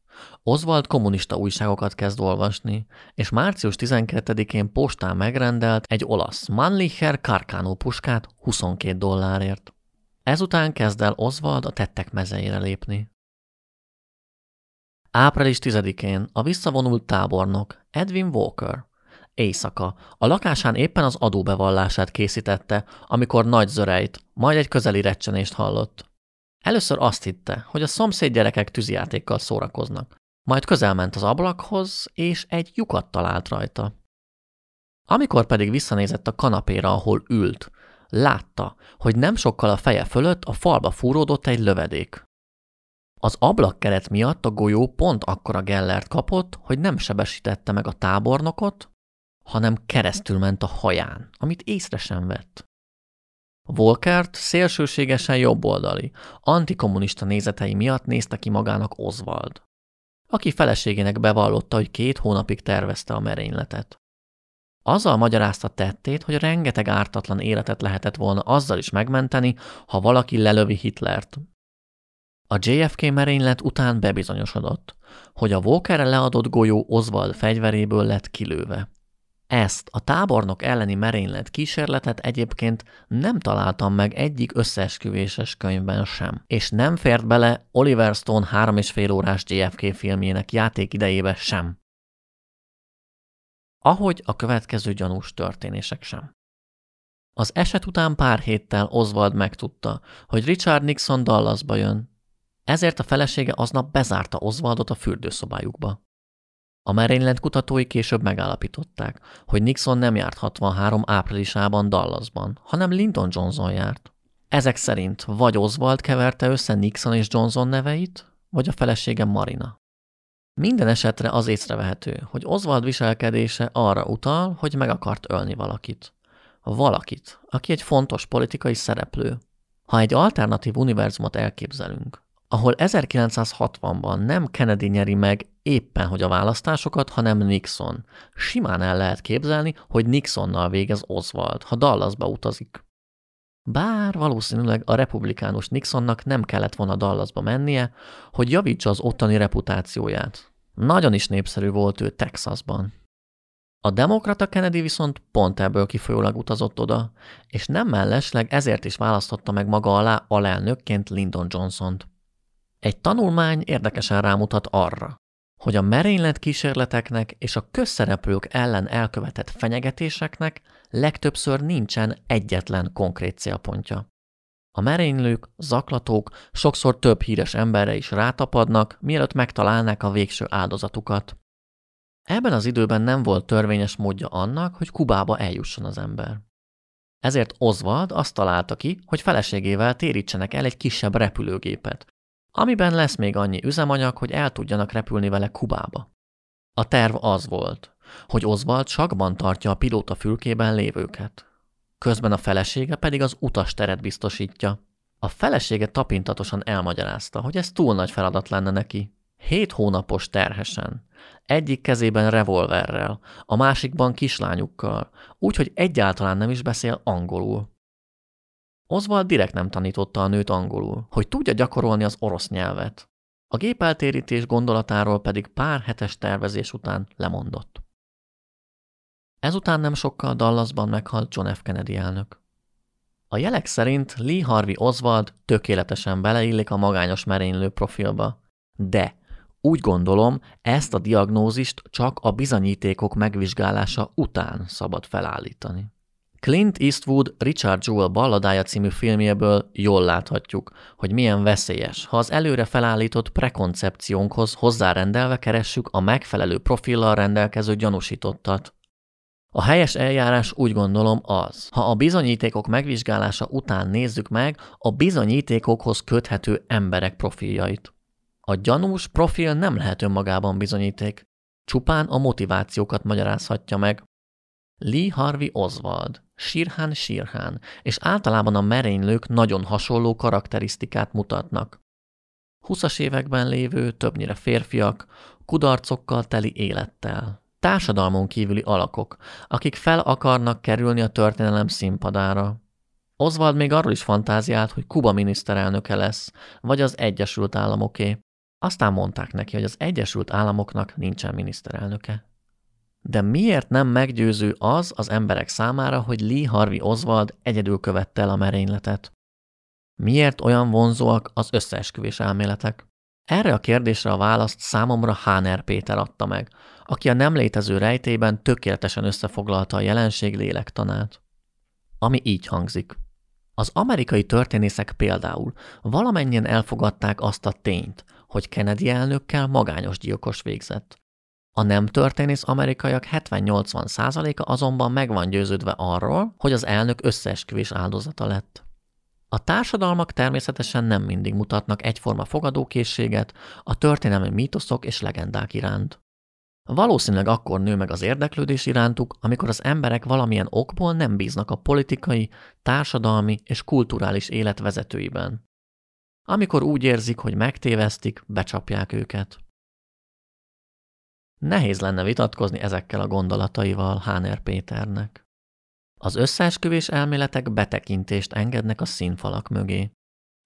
[SPEAKER 8] Oswald kommunista újságokat kezd olvasni, és március 12-én postán megrendelt egy olasz Mannlicher Carcano puskát 22 dollárért. Ezután kezd el Oswald a tettek mezeire lépni. Április 10-én a visszavonult tábornok Edwin Walker éjszaka a lakásán éppen az adóbevallását készítette, amikor nagy zörejt, majd egy közeli recsenést hallott. Először azt hitte, hogy a szomszéd gyerekek tűzijátékkal szórakoznak, majd közelment az ablakhoz, és egy lyukat talált rajta. Amikor pedig visszanézett a kanapéra, ahol ült, látta, hogy nem sokkal a feje fölött a falba fúródott egy lövedék. Az ablakkeret miatt a golyó pont akkora gellert kapott, hogy nem sebesítette meg a tábornokot, hanem keresztül ment a haján, amit észre sem vett. Volkert szélsőségesen jobboldali, antikommunista nézetei miatt nézte ki magának Oswald, aki feleségének bevallotta, hogy két hónapig tervezte a merényletet. Azzal magyarázta tettét, hogy rengeteg ártatlan életet lehetett volna azzal is megmenteni, ha valaki lelövi Hitlert. A JFK merénylet után bebizonyosodott, hogy a Walkerre leadott golyó Oswald fegyveréből lett kilőve. Ezt a tábornok elleni merénylet kísérletet egyébként nem találtam meg egyik összeesküvéses könyvben sem, és nem fért bele Oliver Stone három és fél órás JFK filmjének játék idejébe sem. Ahogy a következő gyanús történések sem. Az eset után pár héttel Oswald megtudta, hogy Richard Nixon Dallasba jön, ezért a felesége aznap bezárta Oswaldot a fürdőszobájukba. A merénylet kutatói később megállapították, hogy Nixon nem járt 63 áprilisában Dallasban, hanem Lyndon Johnson járt. Ezek szerint vagy Oswald keverte össze Nixon és Johnson neveit, vagy a felesége Marina. Minden esetre az észrevehető, hogy Oswald viselkedése arra utal, hogy meg akart ölni valakit. Valakit, aki egy fontos politikai szereplő. Ha egy alternatív univerzumot elképzelünk, ahol 1960-ban nem Kennedy nyeri meg éppen hogy a választásokat, hanem Nixon. Simán el lehet képzelni, hogy Nixonnal végez Oswald, ha Dallasba utazik. Bár valószínűleg a republikánus Nixonnak nem kellett volna Dallasba mennie, hogy javítsa az ottani reputációját. Nagyon is népszerű volt ő Texasban. A demokrata Kennedy viszont pont ebből kifolyólag utazott oda, és nem mellesleg ezért is választotta meg maga alá alelnökként Lyndon Johnson-t. Egy tanulmány érdekesen rámutat arra, hogy a merénylet kísérleteknek és a közszereplők ellen elkövetett fenyegetéseknek legtöbbször nincsen egyetlen konkrét célpontja. A merénylők, zaklatók sokszor több híres emberre is rátapadnak, mielőtt megtalálnák a végső áldozatukat. Ebben az időben nem volt törvényes módja annak, hogy Kubába eljusson az ember. Ezért Oswald azt találta ki, hogy feleségével térítsenek el egy kisebb repülőgépet, amiben lesz még annyi üzemanyag, hogy el tudjanak repülni vele Kubába. A terv az volt, hogy Oswald sakban tartja a pilóta fülkében lévőket. Közben a felesége pedig az utasteret biztosítja. A felesége tapintatosan elmagyarázta, hogy ez túl nagy feladat lenne neki. Hét hónapos terhesen. Egyik kezében revolverrel, a másikban kislányukkal, úgyhogy egyáltalán nem is beszél angolul. Oswald direkt nem tanította a nőt angolul, hogy tudja gyakorolni az orosz nyelvet. A gépeltérítés gondolatáról pedig pár hetes tervezés után lemondott. Ezután nem sokkal Dallasban meghalt John F. Kennedy elnök. A jelek szerint Lee Harvey Oswald tökéletesen beleillik a magányos merénylő profilba. De úgy gondolom, ezt a diagnózist csak a bizonyítékok megvizsgálása után szabad felállítani. Clint Eastwood Richard Jewell balladája című filmjéből jól láthatjuk, hogy milyen veszélyes, ha az előre felállított prekoncepciónkhoz hozzárendelve keressük a megfelelő profillal rendelkező gyanúsítottat. A helyes eljárás úgy gondolom az, ha a bizonyítékok megvizsgálása után nézzük meg a bizonyítékokhoz köthető emberek profiljait. A gyanús profil nem lehet önmagában bizonyíték, csupán a motivációkat magyarázhatja meg, Lee Harvey Oswald, Sirhan Sirhan, és általában a merénylők nagyon hasonló karakterisztikát mutatnak. 20 években lévő, többnyire férfiak, kudarcokkal teli élettel. Társadalmon kívüli alakok, akik fel akarnak kerülni a történelem színpadára. Oswald még arról is fantáziált, hogy Kuba miniszterelnöke lesz, vagy az Egyesült Államoké. Aztán mondták neki, hogy az Egyesült Államoknak nincsen miniszterelnöke. De miért nem meggyőző az az emberek számára, hogy Lee Harvey Oswald egyedül követte el a merényletet? Miért olyan vonzóak az összeesküvés elméletek? Erre a kérdésre a választ számomra Háner Péter adta meg, aki a nem létező rejtében tökéletesen összefoglalta a jelenség lélektanát. Ami így hangzik. Az amerikai történészek például valamennyien elfogadták azt a tényt, hogy Kennedy elnökkel magányos gyilkos végzett. A nem történész amerikaiak 70-80 százaléka azonban meg van győződve arról, hogy az elnök összeesküvés áldozata lett. A társadalmak természetesen nem mindig mutatnak egyforma fogadókészséget a történelmi mítoszok és legendák iránt. Valószínűleg akkor nő meg az érdeklődés irántuk, amikor az emberek valamilyen okból nem bíznak a politikai, társadalmi és kulturális élet vezetőiben. Amikor úgy érzik, hogy megtévesztik, becsapják őket. Nehéz lenne vitatkozni ezekkel a gondolataival Háner Péternek. Az összeesküvés elméletek betekintést engednek a színfalak mögé.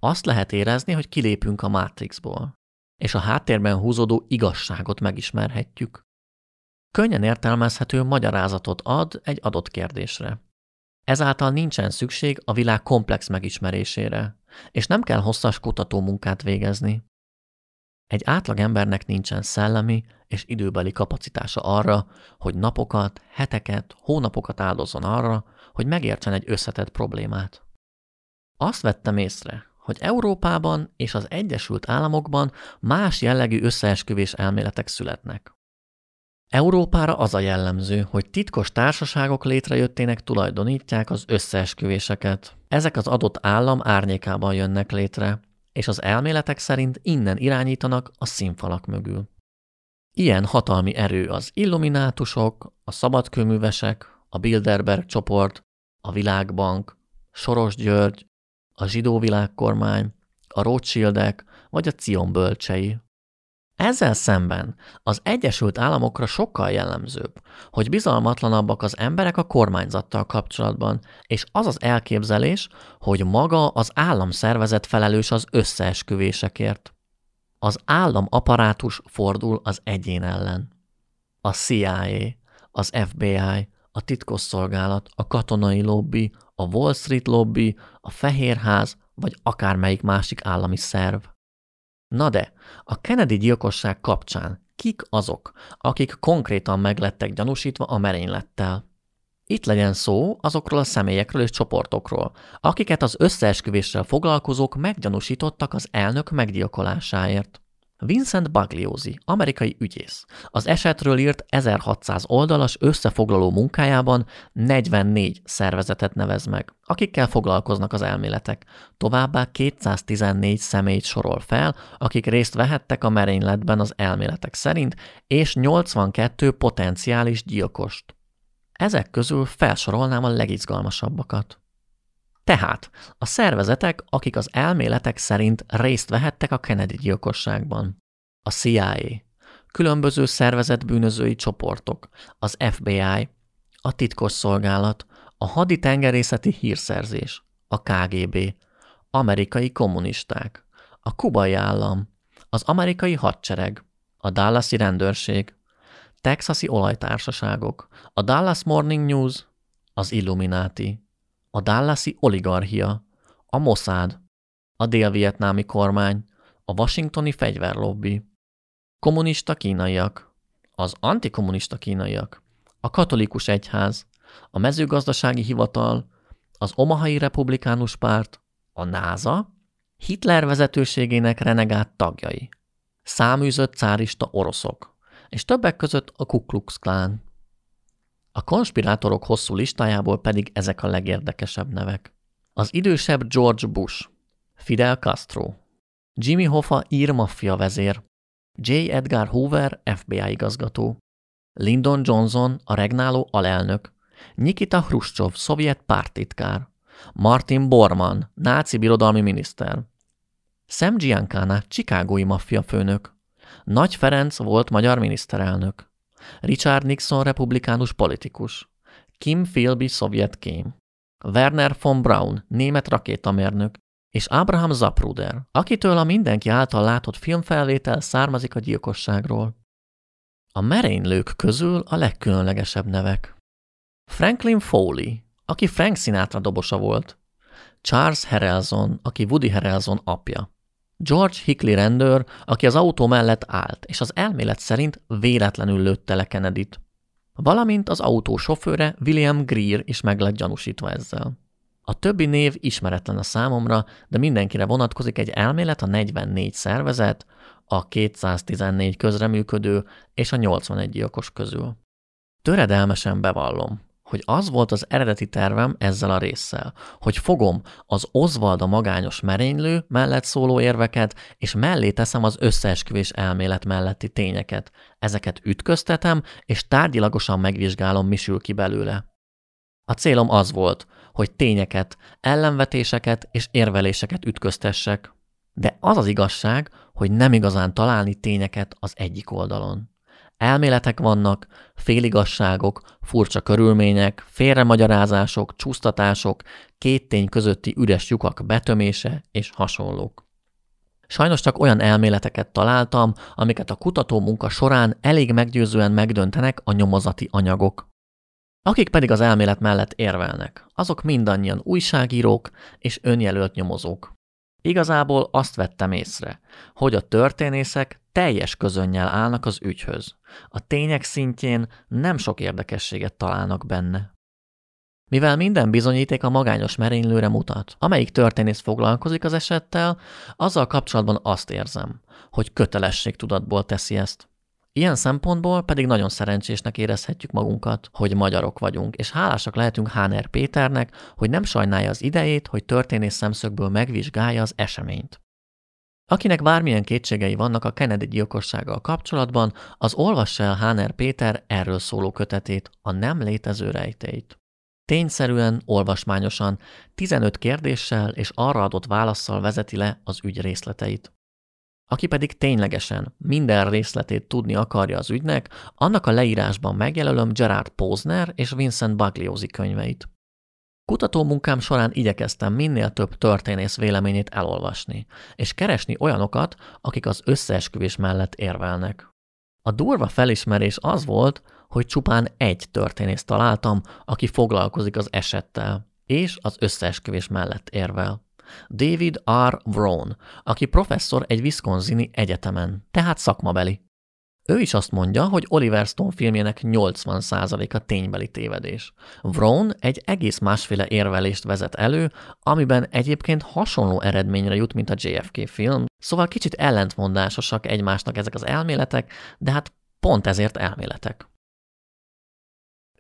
[SPEAKER 8] Azt lehet érezni, hogy kilépünk a Matrixból, és a háttérben húzódó igazságot megismerhetjük. Könnyen értelmezhető magyarázatot ad egy adott kérdésre. Ezáltal nincsen szükség a világ komplex megismerésére, és nem kell hosszas kutató munkát végezni. Egy átlagembernek nincsen szellemi és időbeli kapacitása arra, hogy napokat, heteket, hónapokat áldozzon arra, hogy megértsen egy összetett problémát. Azt vettem észre, hogy Európában és az Egyesült Államokban más jellegű összeesküvés elméletek születnek. Európára az a jellemző, hogy titkos társaságok létrejöttének tulajdonítják az összeesküvéseket. Ezek az adott állam árnyékában jönnek létre, és az elméletek szerint innen irányítanak a színfalak mögül. Ilyen hatalmi erő az illuminátusok, a szabadkőművesek, a Bilderberg csoport, a Világbank, Soros György, a zsidó világkormány, a Rothschildek vagy a Cion bölcsei. Ezzel szemben az Egyesült Államokra sokkal jellemzőbb, hogy bizalmatlanabbak az emberek a kormányzattal kapcsolatban, és az az elképzelés, hogy maga az államszervezet felelős az összeesküvésekért. Az állam apparátus fordul az egyén ellen. A CIA, az FBI, a titkosszolgálat, a katonai lobby, a Wall Street lobby, a Fehérház, vagy akármelyik másik állami szerv. Na de, a Kennedy gyilkosság kapcsán kik azok, akik konkrétan meglettek gyanúsítva a merénylettel? Itt legyen szó azokról a személyekről és csoportokról, akiket az összeesküvéssel foglalkozók meggyanúsítottak az elnök meggyilkolásáért. Vincent Bagliozzi, amerikai ügyész, az esetről írt 1600 oldalas összefoglaló munkájában 44 szervezetet nevez meg, akikkel foglalkoznak az elméletek. Továbbá 214 személyt sorol fel, akik részt vehettek a merényletben az elméletek szerint, és 82 potenciális gyilkost. Ezek közül felsorolnám a legizgalmasabbakat. Tehát a szervezetek, akik az elméletek szerint részt vehettek a Kennedy gyilkosságban. A CIA, különböző szervezet bűnözői csoportok, az FBI, a titkos szolgálat, a haditengerészeti hírszerzés, a KGB, amerikai kommunisták, a kubai állam, az amerikai hadsereg, a Dallasi rendőrség, texasi olajtársaságok, a Dallas Morning News, az Illuminati, a Dallasi oligarchia, a Mossad, a dél-vietnámi kormány, a washingtoni fegyverlobbi, kommunista kínaiak, az antikommunista kínaiak, a katolikus egyház, a mezőgazdasági hivatal, az Omahai Republikánus Párt, a NASA, Hitler vezetőségének renegát tagjai, száműzött cárista oroszok, és többek között a Ku Klux Klan. A konspirátorok hosszú listájából pedig ezek a legérdekesebb nevek. Az idősebb George Bush, Fidel Castro, Jimmy Hoffa ír maffia vezér, J. Edgar Hoover FBI igazgató, Lyndon Johnson a regnáló alelnök, Nikita Hruscsov, szovjet pártitkár, Martin Bormann, náci birodalmi miniszter, Sam Giancana, Chicagói maffia főnök, Nagy Ferenc volt magyar miniszterelnök, Richard Nixon republikánus politikus, Kim Philby szovjet kém, Werner von Braun, német rakétamérnök, és Abraham Zapruder, akitől a mindenki által látott filmfelvétel származik a gyilkosságról. A merénylők közül a legkülönlegesebb nevek. Franklin Foley, aki Frank Sinatra dobosa volt. Charles Harrelson, aki Woody Harrelson apja. George Hickley rendőr, aki az autó mellett állt, és az elmélet szerint véletlenül lőtte le Kennedy-t. Valamint az autó sofőre William Greer is meg lett gyanúsítva ezzel. A többi név ismeretlen a számomra, de mindenkire vonatkozik egy elmélet a 44 szervezet, a 214 közreműködő és a 81 gyilkos közül. Töredelmesen bevallom, hogy az volt az eredeti tervem ezzel a résszel, hogy fogom az Oswald a magányos merénylő mellett szóló érveket, és mellé teszem az összeesküvés elmélet melletti tényeket. Ezeket ütköztetem, és tárgyilagosan megvizsgálom, mi sül ki belőle. A célom az volt, hogy tényeket, ellenvetéseket és érveléseket ütköztessek. De az az igazság, hogy nem igazán találni tényeket az egyik oldalon. Elméletek vannak, féligasságok, furcsa körülmények, félremagyarázások, csúsztatások, két tény közötti üres lyukak betömése és hasonlók. Sajnos csak olyan elméleteket találtam, amiket a kutató munka során elég meggyőzően megdöntenek a nyomozati anyagok. Akik pedig az elmélet mellett érvelnek, azok mindannyian újságírók és önjelölt nyomozók. Igazából azt vettem észre, hogy a történészek teljes közönnyel állnak az ügyhöz. A tények szintjén nem sok érdekességet találnak benne. Mivel minden bizonyíték a magányos merénylőre mutat, amelyik történész foglalkozik az esettel, azzal kapcsolatban azt érzem, hogy kötelességtudatból teszi ezt. Ilyen szempontból pedig nagyon szerencsésnek érezhetjük magunkat, hogy magyarok vagyunk, és hálásak lehetünk Háner Péternek, hogy nem sajnálja az idejét, hogy történész szemszögből megvizsgálja az eseményt. Akinek bármilyen kétségei vannak a Kennedy gyilkossággal kapcsolatban, az olvassa el Háner Péter erről szóló kötetét, a nem létező rejtélyt. Tényszerűen, olvasmányosan, 15 kérdéssel és arra adott válaszsal vezeti le az ügy részleteit. Aki pedig ténylegesen minden részletét tudni akarja az ügynek, annak a leírásban megjelölöm Gerard Posner és Vincent Bugliosi könyveit. Kutatómunkám során igyekeztem minél több történész véleményét elolvasni, és keresni olyanokat, akik az összeesküvés mellett érvelnek. A durva felismerés az volt, hogy csupán egy történész találtam, aki foglalkozik az esettel, és az összeesküvés mellett érvel. David R. Vrown, aki professzor egy Wisconsini egyetemen, tehát szakmabeli. Ő is azt mondja, hogy Oliver Stone filmjének 80%-a ténybeli tévedés. Vrown egy egész másféle érvelést vezet elő, amiben egyébként hasonló eredményre jut, mint a JFK film, szóval kicsit ellentmondásosak egymásnak ezek az elméletek, de hát pont ezért elméletek.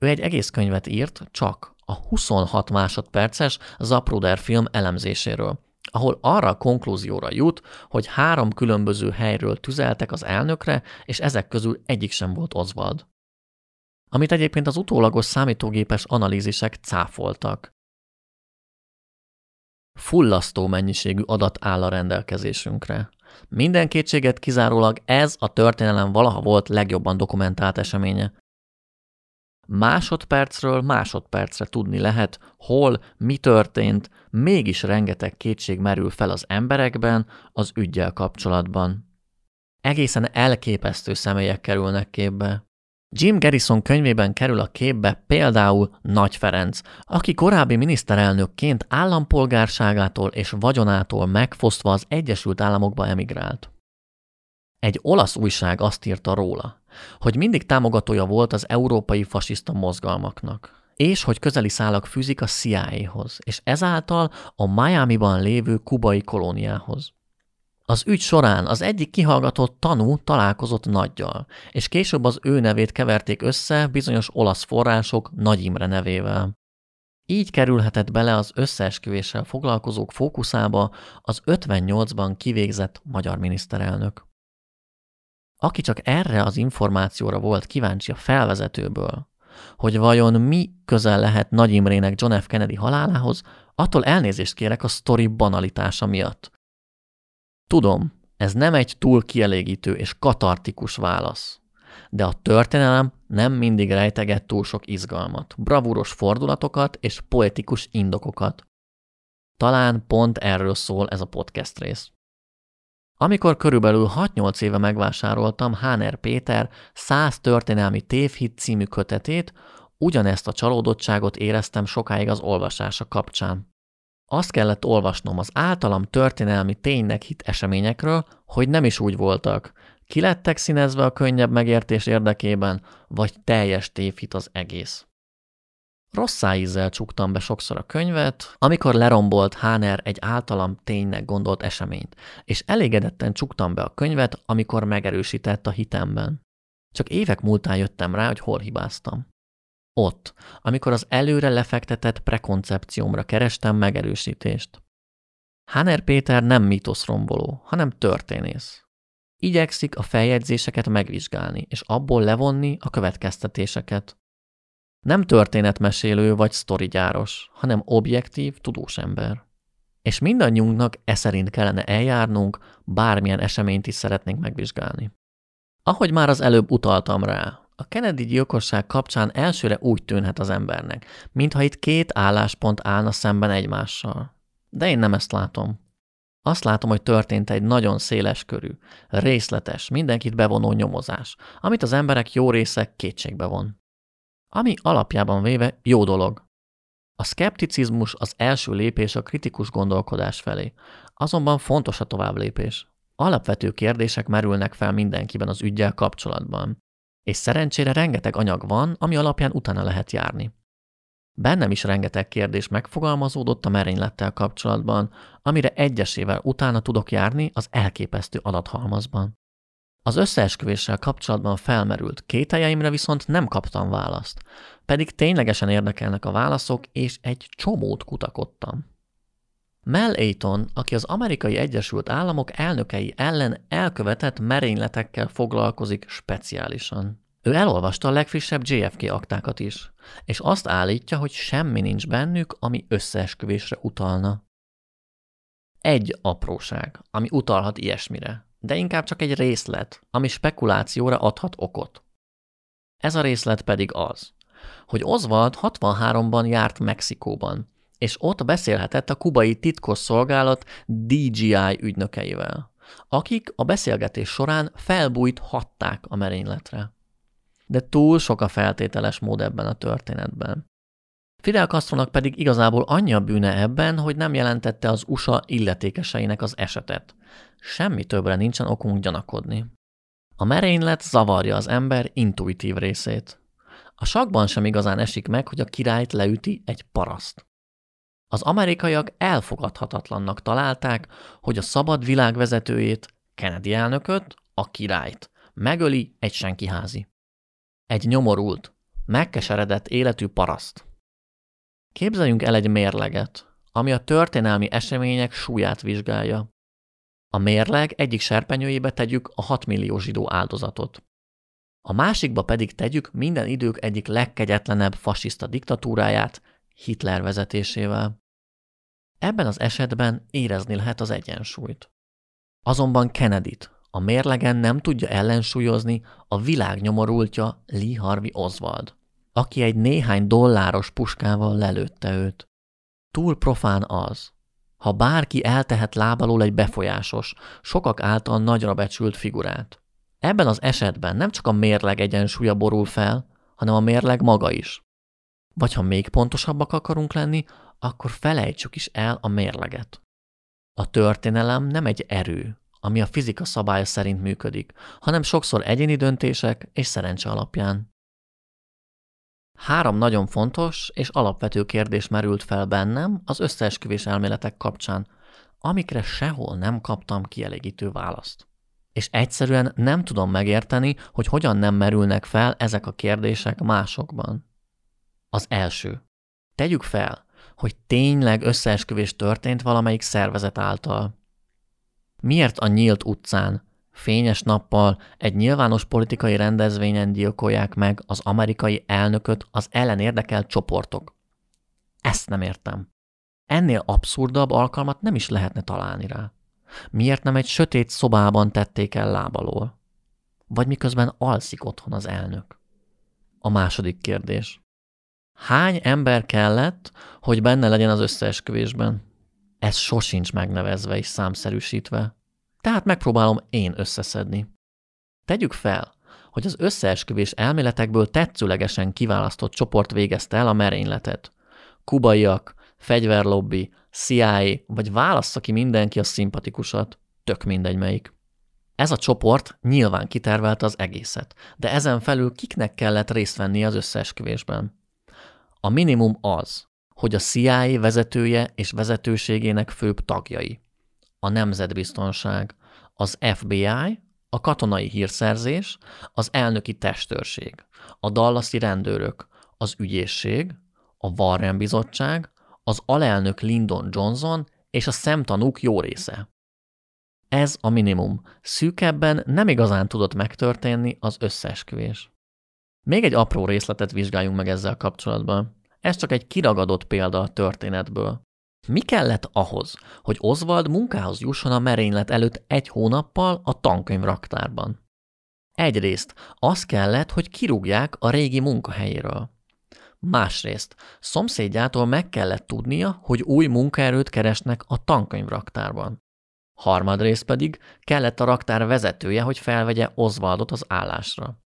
[SPEAKER 8] Ő egy egész könyvet írt csak a 26 másodperces Zapruder film elemzéséről, ahol arra a konklúzióra jut, hogy három különböző helyről tüzeltek az elnökre, és ezek közül egyik sem volt Oswald. Amit egyébként az utólagos számítógépes analízisek cáfoltak. Fullasztó mennyiségű adat áll a rendelkezésünkre. Minden kétséget kizárólag ez a történelem valaha volt legjobban dokumentált eseménye. Másodpercről másodpercre tudni lehet, hol, mi történt, mégis rengeteg kétség merül fel az emberekben az ügyjel kapcsolatban. Egészen elképesztő személyek kerülnek képbe. Jim Garrison könyvében kerül a képbe például Nagy Ferenc, aki korábbi miniszterelnökként állampolgárságától és vagyonától megfosztva az Egyesült Államokba emigrált. Egy olasz újság azt írta róla, hogy mindig támogatója volt az európai fasiszta mozgalmaknak, és hogy közeli szálak fűzik a CIA-hoz, és ezáltal a Miami-ban lévő kubai kolóniához. Az ügy során az egyik kihallgatott tanú találkozott nagyjal, és később az ő nevét keverték össze bizonyos olasz források Nagy Imre nevével. Így kerülhetett bele az összeesküvéssel foglalkozók fókuszába az 58-ban kivégzett magyar miniszterelnök. Aki csak erre az információra volt kíváncsi a felvezetőből, hogy vajon mi közel lehet Nagy Imrének John F. Kennedy halálához, attól elnézést kérek a sztori banalitása miatt. Tudom, ez nem egy túl kielégítő és katartikus válasz. De a történelem nem mindig rejteget túl sok izgalmat, bravúros fordulatokat és poetikus indokokat. Talán pont erről szól ez a podcast rész. Amikor körülbelül 6-8 éve megvásároltam Háner Péter 100 történelmi tévhit című kötetét, ugyanezt a csalódottságot éreztem sokáig az olvasása kapcsán. Azt kellett olvasnom az általam történelmi ténynek hit eseményekről, hogy nem is úgy voltak. Ki lettek színezve a könnyebb megértés érdekében, vagy teljes tévhit az egész. Rossz ízzel csuktam be sokszor a könyvet, amikor lerombolt Háner egy általam ténynek gondolt eseményt, és elégedetten csuktam be a könyvet, amikor megerősített a hitemben. Csak évek múltán jöttem rá, hogy hol hibáztam. Ott, amikor az előre lefektetett prekoncepciómra kerestem megerősítést. Hanner Péter nem mítoszromboló, hanem történész. Igyekszik a feljegyzéseket megvizsgálni, és abból levonni a következtetéseket. Nem történetmesélő vagy sztorigyáros, hanem objektív, tudós ember. És mindannyiunknak e szerint kellene eljárnunk, bármilyen eseményt is szeretnénk megvizsgálni. Ahogy már az előbb utaltam rá, a Kennedy gyilkosság kapcsán elsőre úgy tűnhet az embernek, mintha itt két álláspont állna szemben egymással. De én nem ezt látom. Azt látom, hogy történt egy nagyon széles körű, részletes, mindenkit bevonó nyomozás, amit az emberek jó része kétségbe von. Ami alapjában véve jó dolog. A szkepticizmus az első lépés a kritikus gondolkodás felé, azonban fontos a tovább lépés. Alapvető kérdések merülnek fel mindenkiben az ügyel kapcsolatban és szerencsére rengeteg anyag van, ami alapján utána lehet járni. Bennem is rengeteg kérdés megfogalmazódott a merénylettel kapcsolatban, amire egyesével utána tudok járni az elképesztő adathalmazban. Az összeesküvéssel kapcsolatban felmerült kételjeimre viszont nem kaptam választ, pedig ténylegesen érdekelnek a válaszok, és egy csomót kutakodtam. Mel Ayton, aki az amerikai Egyesült Államok elnökei ellen elkövetett merényletekkel foglalkozik speciálisan. Ő elolvasta a legfrissebb JFK aktákat is, és azt állítja, hogy semmi nincs bennük, ami összeesküvésre utalna. Egy apróság, ami utalhat ilyesmire, de inkább csak egy részlet, ami spekulációra adhat okot. Ez a részlet pedig az, hogy Oswald 63-ban járt Mexikóban, és ott beszélhetett a kubai titkosszolgálat DGI ügynökeivel, akik a beszélgetés során felbújthatták a merényletre. De túl sok a feltételes mód ebben a történetben. Fidel Castronak pedig igazából annyi a bűne ebben, hogy nem jelentette az USA illetékeseinek az esetet. Semmi többre nincsen okunk gyanakodni. A merénylet zavarja az ember intuitív részét. A sakban sem igazán esik meg, hogy a királyt leüti egy paraszt. Az amerikaiak elfogadhatatlannak találták, hogy a szabad világ vezetőjét, Kennedy elnököt, a királyt megöli egy senkiházi. Egy nyomorult, megkeseredett életű paraszt. Képzeljünk el egy mérleget, ami a történelmi események súlyát vizsgálja. A mérleg egyik serpenyőjébe tegyük a 6 millió zsidó áldozatot. A másikba pedig tegyük minden idők egyik legkegyetlenebb fasiszta diktatúráját, Hitler vezetésével. Ebben az esetben érezni lehet az egyensúlyt. Azonban kennedy a mérlegen nem tudja ellensúlyozni a világ nyomorultja Lee Harvey Oswald, aki egy néhány dolláros puskával lelőtte őt. Túl profán az, ha bárki eltehet lábalól egy befolyásos, sokak által nagyra becsült figurát. Ebben az esetben nem csak a mérleg egyensúlya borul fel, hanem a mérleg maga is. Vagy ha még pontosabbak akarunk lenni, akkor felejtsük is el a mérleget. A történelem nem egy erő, ami a fizika szabálya szerint működik, hanem sokszor egyéni döntések és szerencse alapján. Három nagyon fontos és alapvető kérdés merült fel bennem az összeesküvés elméletek kapcsán, amikre sehol nem kaptam kielégítő választ. És egyszerűen nem tudom megérteni, hogy hogyan nem merülnek fel ezek a kérdések másokban. Az első. Tegyük fel, hogy tényleg összeesküvés történt valamelyik szervezet által. Miért a nyílt utcán, Fényes nappal egy nyilvános politikai rendezvényen gyilkolják meg az amerikai elnököt az ellen érdekelt csoportok. Ezt nem értem. Ennél abszurdabb alkalmat nem is lehetne találni rá. Miért nem egy sötét szobában tették el lábalól? Vagy miközben alszik otthon az elnök? A második kérdés. Hány ember kellett, hogy benne legyen az összeesküvésben? Ez sosincs megnevezve és számszerűsítve. Tehát megpróbálom én összeszedni. Tegyük fel, hogy az összeesküvés elméletekből tetszőlegesen kiválasztott csoport végezte el a merényletet. Kubaiak, fegyverlobbi, CIA, vagy válassza ki mindenki a szimpatikusat, tök mindegy melyik. Ez a csoport nyilván kitervelte az egészet, de ezen felül kiknek kellett részt venni az összeesküvésben? A minimum az, hogy a CIA vezetője és vezetőségének főbb tagjai. A nemzetbiztonság, az FBI, a katonai hírszerzés, az elnöki testőrség, a dallasi rendőrök, az ügyészség, a Warren bizottság, az alelnök Lyndon Johnson és a szemtanúk jó része. Ez a minimum. Szűkebben nem igazán tudott megtörténni az összeesküvés. Még egy apró részletet vizsgáljunk meg ezzel kapcsolatban. Ez csak egy kiragadott példa a történetből. Mi kellett ahhoz, hogy Oswald munkához jusson a merénylet előtt egy hónappal a tankönyv raktárban? Egyrészt az kellett, hogy kirúgják a régi munkahelyéről. Másrészt szomszédjától meg kellett tudnia, hogy új munkaerőt keresnek a tankönyv raktárban. Harmadrészt pedig kellett a raktár vezetője, hogy felvegye Oswaldot az állásra.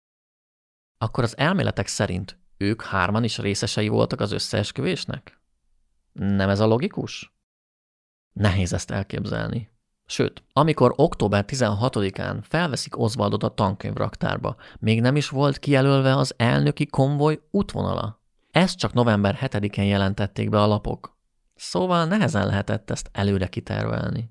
[SPEAKER 8] Akkor az elméletek szerint ők hárman is részesei voltak az összeesküvésnek? Nem ez a logikus? Nehéz ezt elképzelni. Sőt, amikor október 16-án felveszik Oswaldot a tankönyvraktárba, még nem is volt kijelölve az elnöki konvoj útvonala. Ezt csak november 7-én jelentették be a lapok. Szóval nehezen lehetett ezt előre kitervelni.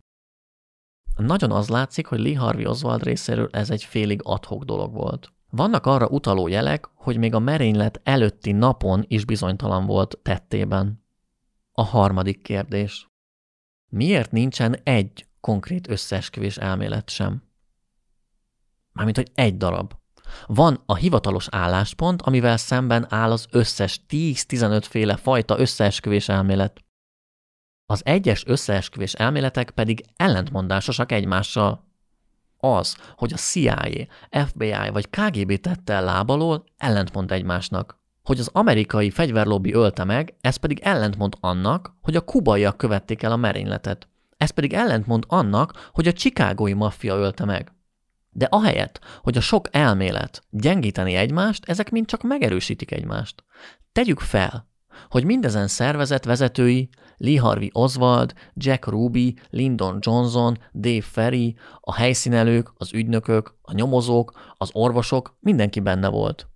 [SPEAKER 8] Nagyon az látszik, hogy Lee Harvey Oswald részéről ez egy félig adhok dolog volt. Vannak arra utaló jelek, hogy még a merénylet előtti napon is bizonytalan volt tettében. A harmadik kérdés. Miért nincsen egy konkrét összeesküvés elmélet sem? Mármint, hogy egy darab. Van a hivatalos álláspont, amivel szemben áll az összes 10-15 féle fajta összeesküvés elmélet. Az egyes összeesküvés elméletek pedig ellentmondásosak egymással. Az, hogy a CIA, FBI vagy KGB tette el lábalól, ellentmond egymásnak. Hogy az amerikai fegyverlobbi ölte meg, ez pedig ellentmond annak, hogy a kubaiak követték el a merényletet. Ez pedig ellentmond annak, hogy a csikágói maffia ölte meg. De ahelyett, hogy a sok elmélet gyengíteni egymást, ezek mind csak megerősítik egymást. Tegyük fel, hogy mindezen szervezet vezetői Lee Harvey Oswald, Jack Ruby, Lyndon Johnson, Dave Ferry, a helyszínelők, az ügynökök, a nyomozók, az orvosok, mindenki benne volt.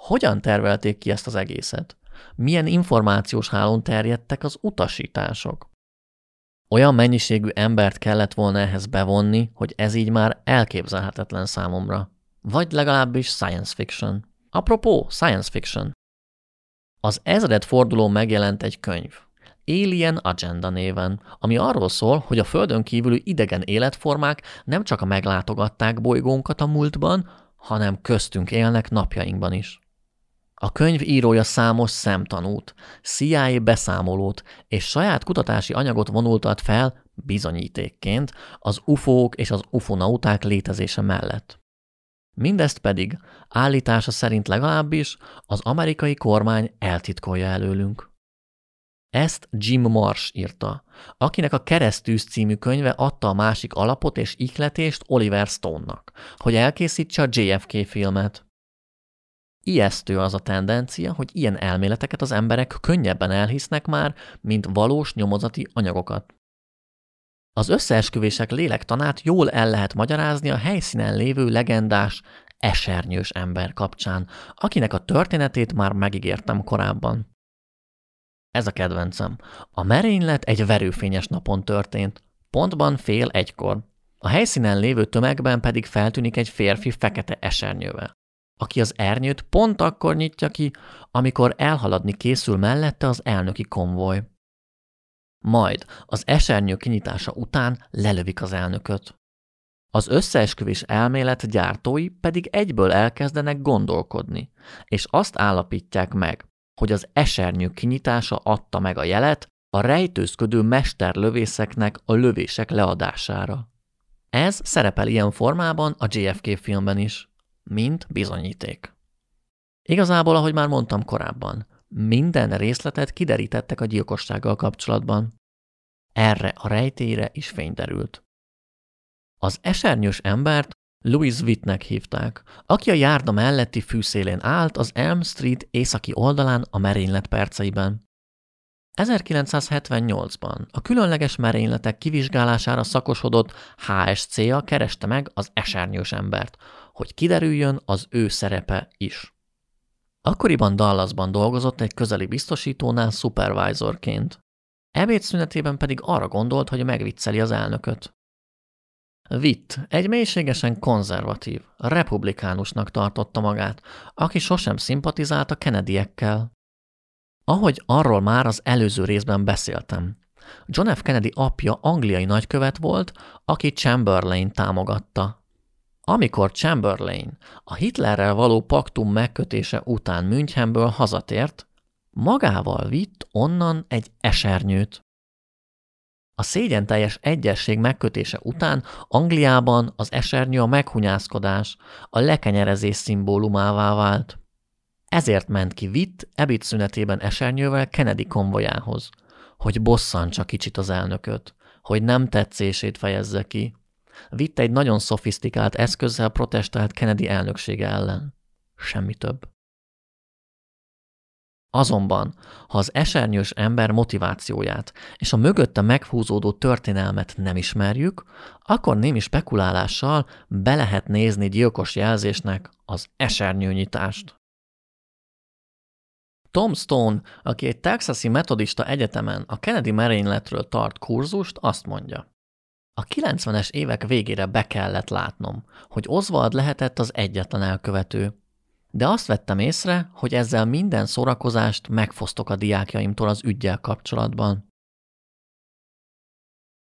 [SPEAKER 8] Hogyan tervelték ki ezt az egészet? Milyen információs hálón terjedtek az utasítások? Olyan mennyiségű embert kellett volna ehhez bevonni, hogy ez így már elképzelhetetlen számomra. Vagy legalábbis science fiction. Apropó, science fiction. Az ezred forduló megjelent egy könyv, Alien Agenda néven, ami arról szól, hogy a Földön kívüli idegen életformák nem csak meglátogatták bolygónkat a múltban, hanem köztünk élnek napjainkban is. A könyv írója számos szemtanút, CIA beszámolót és saját kutatási anyagot vonultat fel bizonyítékként az UFO-k és az ufonauták létezése mellett. Mindezt pedig, állítása szerint legalábbis, az amerikai kormány eltitkolja előlünk. Ezt Jim Marsh írta, akinek a Keresztűz című könyve adta a másik alapot és ihletést Oliver Stone-nak, hogy elkészítse a JFK filmet. Ijesztő az a tendencia, hogy ilyen elméleteket az emberek könnyebben elhisznek már, mint valós nyomozati anyagokat. Az összeesküvések lélektanát jól el lehet magyarázni a helyszínen lévő legendás, esernyős ember kapcsán, akinek a történetét már megígértem korábban. Ez a kedvencem. A merénylet egy verőfényes napon történt, pontban fél egykor. A helyszínen lévő tömegben pedig feltűnik egy férfi fekete esernyővel, aki az ernyőt pont akkor nyitja ki, amikor elhaladni készül mellette az elnöki konvoj. Majd az esernyő kinyitása után lelövik az elnököt. Az összeesküvés elmélet gyártói pedig egyből elkezdenek gondolkodni, és azt állapítják meg, hogy az esernyő kinyitása adta meg a jelet a rejtőzködő mesterlövészeknek a lövések leadására. Ez szerepel ilyen formában a JFK filmben is, mint bizonyíték. Igazából, ahogy már mondtam korábban, minden részletet kiderítettek a gyilkossággal kapcsolatban. Erre a rejtélyre is fény derült. Az esernyős embert Louis Wittnek hívták, aki a járda melletti fűszélén állt az Elm Street északi oldalán a merénylet perceiben. 1978-ban a különleges merényletek kivizsgálására szakosodott HSC-a kereste meg az esernyős embert, hogy kiderüljön az ő szerepe is. Akkoriban Dallasban dolgozott egy közeli biztosítónál supervisorként. Ebédszünetében pedig arra gondolt, hogy megvicceli az elnököt. Witt egy mélységesen konzervatív, republikánusnak tartotta magát, aki sosem szimpatizált a Kennedyekkel. Ahogy arról már az előző részben beszéltem, John F. Kennedy apja angliai nagykövet volt, aki Chamberlain támogatta. Amikor Chamberlain a Hitlerrel való paktum megkötése után Münchenből hazatért, magával vitt onnan egy esernyőt. A szégyen teljes egyesség megkötése után Angliában az esernyő a meghunyászkodás, a lekenyerezés szimbólumává vált. Ezért ment ki Witt ebédszünetében esernyővel Kennedy konvojához, hogy bosszantsa kicsit az elnököt, hogy nem tetszését fejezze ki. Witt egy nagyon szofisztikált eszközzel protestált Kennedy elnöksége ellen. Semmi több. Azonban, ha az esernyős ember motivációját és a mögötte meghúzódó történelmet nem ismerjük, akkor némi spekulálással be lehet nézni gyilkos jelzésnek az esernyőnyitást. Tom Stone, aki egy texasi metodista egyetemen a Kennedy merényletről tart kurzust, azt mondja. A 90-es évek végére be kellett látnom, hogy Oswald lehetett az egyetlen elkövető, de azt vettem észre, hogy ezzel minden szórakozást megfosztok a diákjaimtól az ügyjel kapcsolatban.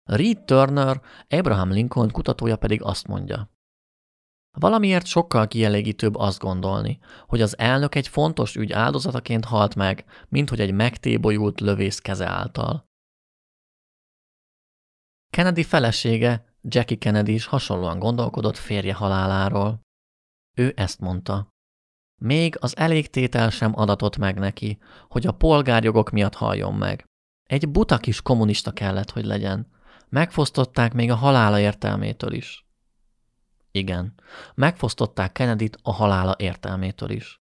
[SPEAKER 8] Reed Turner, Abraham Lincoln kutatója pedig azt mondja. Valamiért sokkal kielégítőbb azt gondolni, hogy az elnök egy fontos ügy áldozataként halt meg, mint hogy egy megtébolyult lövész keze által. Kennedy felesége, Jackie Kennedy is hasonlóan gondolkodott férje haláláról. Ő ezt mondta. Még az elégtétel sem adatott meg neki, hogy a polgárjogok miatt halljon meg. Egy buta kis kommunista kellett, hogy legyen. Megfosztották még a halála értelmétől is. Igen, megfosztották Kennedy-t a halála értelmétől is.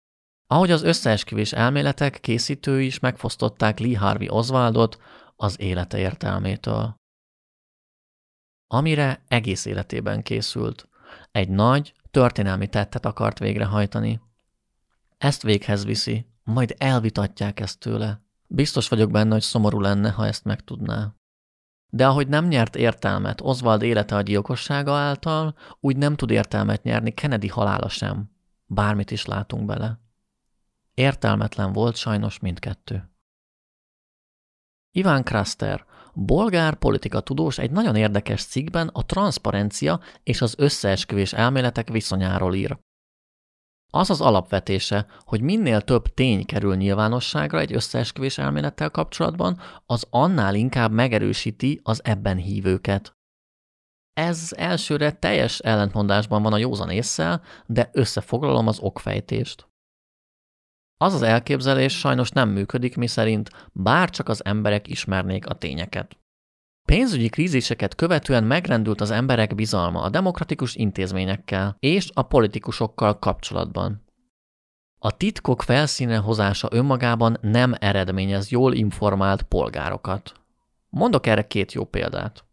[SPEAKER 8] Ahogy az összeesküvés elméletek készítői is megfosztották Lee Harvey Oswaldot az élete értelmétől. Amire egész életében készült. Egy nagy, történelmi tettet akart végrehajtani. Ezt véghez viszi, majd elvitatják ezt tőle. Biztos vagyok benne, hogy szomorú lenne, ha ezt megtudná. De ahogy nem nyert értelmet Oswald élete a gyilkossága által, úgy nem tud értelmet nyerni Kennedy halála sem. Bármit is látunk bele. Értelmetlen volt sajnos mindkettő. Iván Kraster, bolgár politika tudós egy nagyon érdekes cikkben a transzparencia és az összeesküvés elméletek viszonyáról ír. Az az alapvetése, hogy minél több tény kerül nyilvánosságra egy összeesküvés elmélettel kapcsolatban, az annál inkább megerősíti az ebben hívőket. Ez elsőre teljes ellentmondásban van a józan észsel, de összefoglalom az okfejtést. Az az elképzelés sajnos nem működik, miszerint bár csak az emberek ismernék a tényeket. Pénzügyi kríziseket követően megrendült az emberek bizalma a demokratikus intézményekkel és a politikusokkal kapcsolatban. A titkok felszíne hozása önmagában nem eredményez jól informált polgárokat. Mondok erre két jó példát.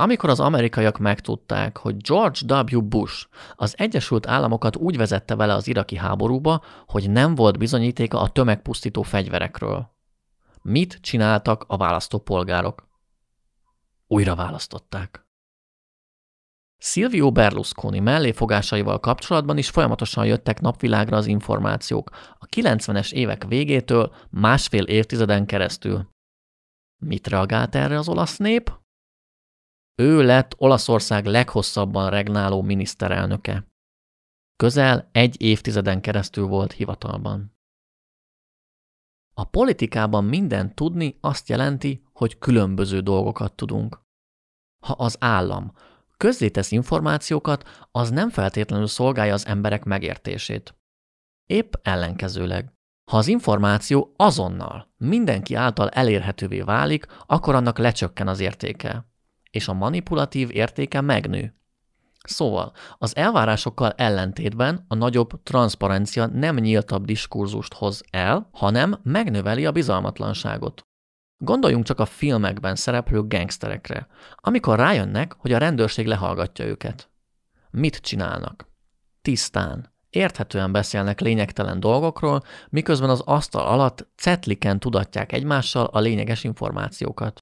[SPEAKER 8] Amikor az amerikaiak megtudták, hogy George W. Bush az Egyesült Államokat úgy vezette vele az iraki háborúba, hogy nem volt bizonyítéka a tömegpusztító fegyverekről. Mit csináltak a választópolgárok? Újra választották. Silvio Berlusconi melléfogásaival kapcsolatban is folyamatosan jöttek napvilágra az információk a 90-es évek végétől másfél évtizeden keresztül. Mit reagált erre az olasz nép? Ő lett Olaszország leghosszabban regnáló miniszterelnöke. Közel egy évtizeden keresztül volt hivatalban. A politikában minden tudni azt jelenti, hogy különböző dolgokat tudunk. Ha az állam közzétesz információkat, az nem feltétlenül szolgálja az emberek megértését. Épp ellenkezőleg. Ha az információ azonnal mindenki által elérhetővé válik, akkor annak lecsökken az értéke, és a manipulatív értéke megnő. Szóval az elvárásokkal ellentétben a nagyobb transzparencia nem nyíltabb diskurzust hoz el, hanem megnöveli a bizalmatlanságot. Gondoljunk csak a filmekben szereplő gangsterekre, amikor rájönnek, hogy a rendőrség lehallgatja őket. Mit csinálnak? Tisztán, érthetően beszélnek lényegtelen dolgokról, miközben az asztal alatt cetliken tudatják egymással a lényeges információkat.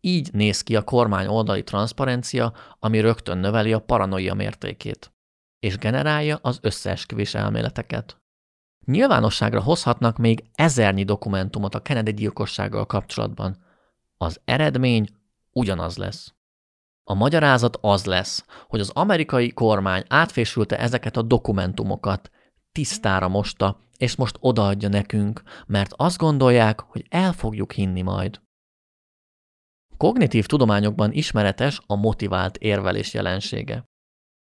[SPEAKER 8] Így néz ki a kormány oldali transzparencia, ami rögtön növeli a paranoia mértékét, és generálja az összeesküvés elméleteket. Nyilvánosságra hozhatnak még ezernyi dokumentumot a Kennedy gyilkossággal kapcsolatban. Az eredmény ugyanaz lesz. A magyarázat az lesz, hogy az amerikai kormány átfésülte ezeket a dokumentumokat, tisztára mosta, és most odaadja nekünk, mert azt gondolják, hogy el fogjuk hinni majd. Kognitív tudományokban ismeretes a motivált érvelés jelensége,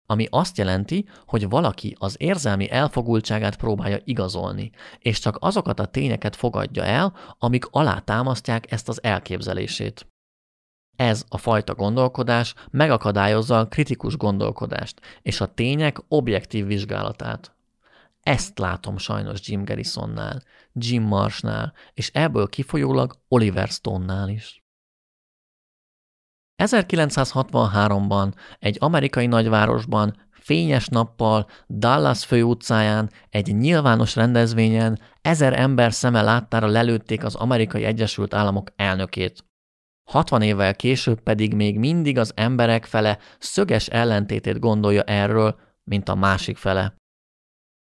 [SPEAKER 8] ami azt jelenti, hogy valaki az érzelmi elfogultságát próbálja igazolni, és csak azokat a tényeket fogadja el, amik alátámasztják ezt az elképzelését. Ez a fajta gondolkodás megakadályozza a kritikus gondolkodást és a tények objektív vizsgálatát. Ezt látom sajnos Jim Garrisonnál, Jim Marshnál, és ebből kifolyólag Oliver Stone-nál is. 1963-ban egy amerikai nagyvárosban fényes nappal Dallas főutcáján egy nyilvános rendezvényen ezer ember szeme láttára lelőtték az amerikai Egyesült Államok elnökét. 60 évvel később pedig még mindig az emberek fele szöges ellentétét gondolja erről, mint a másik fele.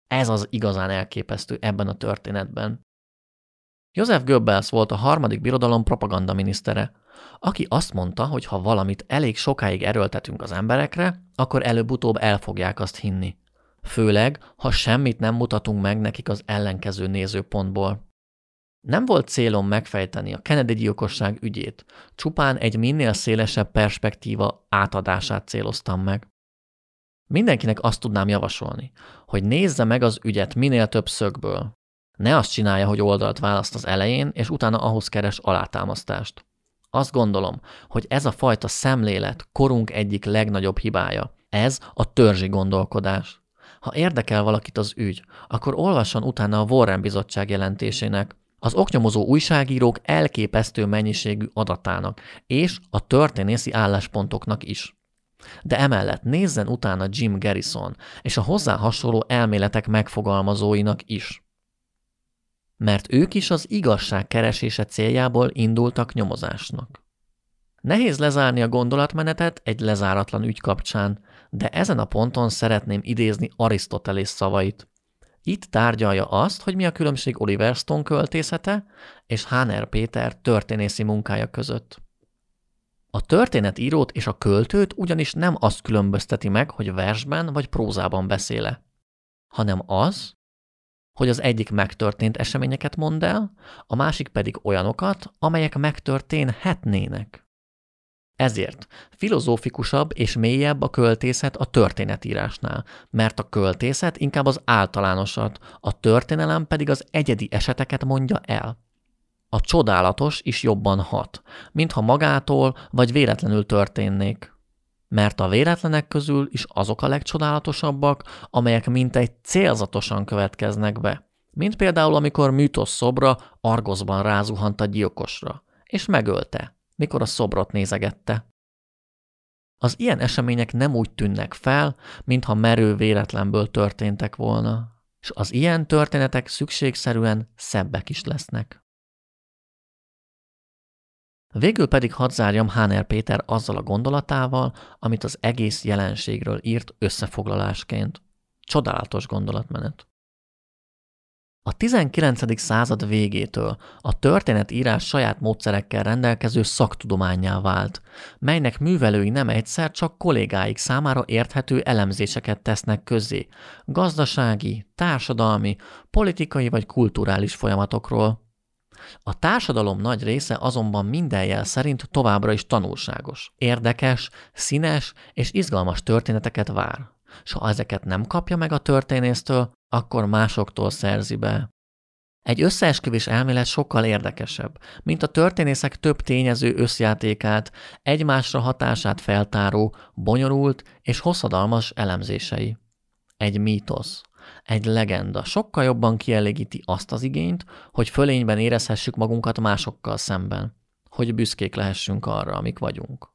[SPEAKER 8] Ez az igazán elképesztő ebben a történetben. Joseph Goebbels volt a harmadik birodalom propagandaminisztere, aki azt mondta, hogy ha valamit elég sokáig erőltetünk az emberekre, akkor előbb-utóbb el fogják azt hinni. Főleg, ha semmit nem mutatunk meg nekik az ellenkező nézőpontból. Nem volt célom megfejteni a Kennedy gyilkosság ügyét, csupán egy minél szélesebb perspektíva átadását céloztam meg. Mindenkinek azt tudnám javasolni, hogy nézze meg az ügyet minél több szögből. Ne azt csinálja, hogy oldalt választ az elején, és utána ahhoz keres alátámasztást. Azt gondolom, hogy ez a fajta szemlélet korunk egyik legnagyobb hibája. Ez a törzsi gondolkodás. Ha érdekel valakit az ügy, akkor olvasson utána a Warren Bizottság jelentésének, az oknyomozó újságírók elképesztő mennyiségű adatának, és a történészi álláspontoknak is. De emellett nézzen utána Jim Garrison és a hozzá hasonló elméletek megfogalmazóinak is mert ők is az igazság keresése céljából indultak nyomozásnak. Nehéz lezárni a gondolatmenetet egy lezáratlan ügy kapcsán, de ezen a ponton szeretném idézni Arisztotelész szavait. Itt tárgyalja azt, hogy mi a különbség Oliver Stone költészete és Háner Péter történészi munkája között. A történetírót és a költőt ugyanis nem azt különbözteti meg, hogy versben vagy prózában beszéle, hanem az, hogy az egyik megtörtént eseményeket mond el, a másik pedig olyanokat, amelyek megtörténhetnének. Ezért filozófikusabb és mélyebb a költészet a történetírásnál, mert a költészet inkább az általánosat, a történelem pedig az egyedi eseteket mondja el. A csodálatos is jobban hat, mintha magától vagy véletlenül történnék mert a véletlenek közül is azok a legcsodálatosabbak, amelyek mintegy célzatosan következnek be. Mint például, amikor Mythos szobra Argoszban rázuhant a gyilkosra, és megölte, mikor a szobrot nézegette. Az ilyen események nem úgy tűnnek fel, mintha merő véletlenből történtek volna, és az ilyen történetek szükségszerűen szebbek is lesznek. Végül pedig hadd zárjam Háner Péter azzal a gondolatával, amit az egész jelenségről írt összefoglalásként. Csodálatos gondolatmenet. A 19. század végétől a történetírás saját módszerekkel rendelkező szaktudományá vált, melynek művelői nem egyszer csak kollégáik számára érthető elemzéseket tesznek közzé, gazdasági, társadalmi, politikai vagy kulturális folyamatokról. A társadalom nagy része azonban minden jel szerint továbbra is tanulságos, érdekes, színes és izgalmas történeteket vár. S ha ezeket nem kapja meg a történésztől, akkor másoktól szerzi be. Egy összeesküvés elmélet sokkal érdekesebb, mint a történészek több tényező összjátékát, egymásra hatását feltáró, bonyolult és hosszadalmas elemzései. Egy mítosz, egy legenda sokkal jobban kielégíti azt az igényt, hogy fölényben érezhessük magunkat másokkal szemben, hogy büszkék lehessünk arra, amik vagyunk.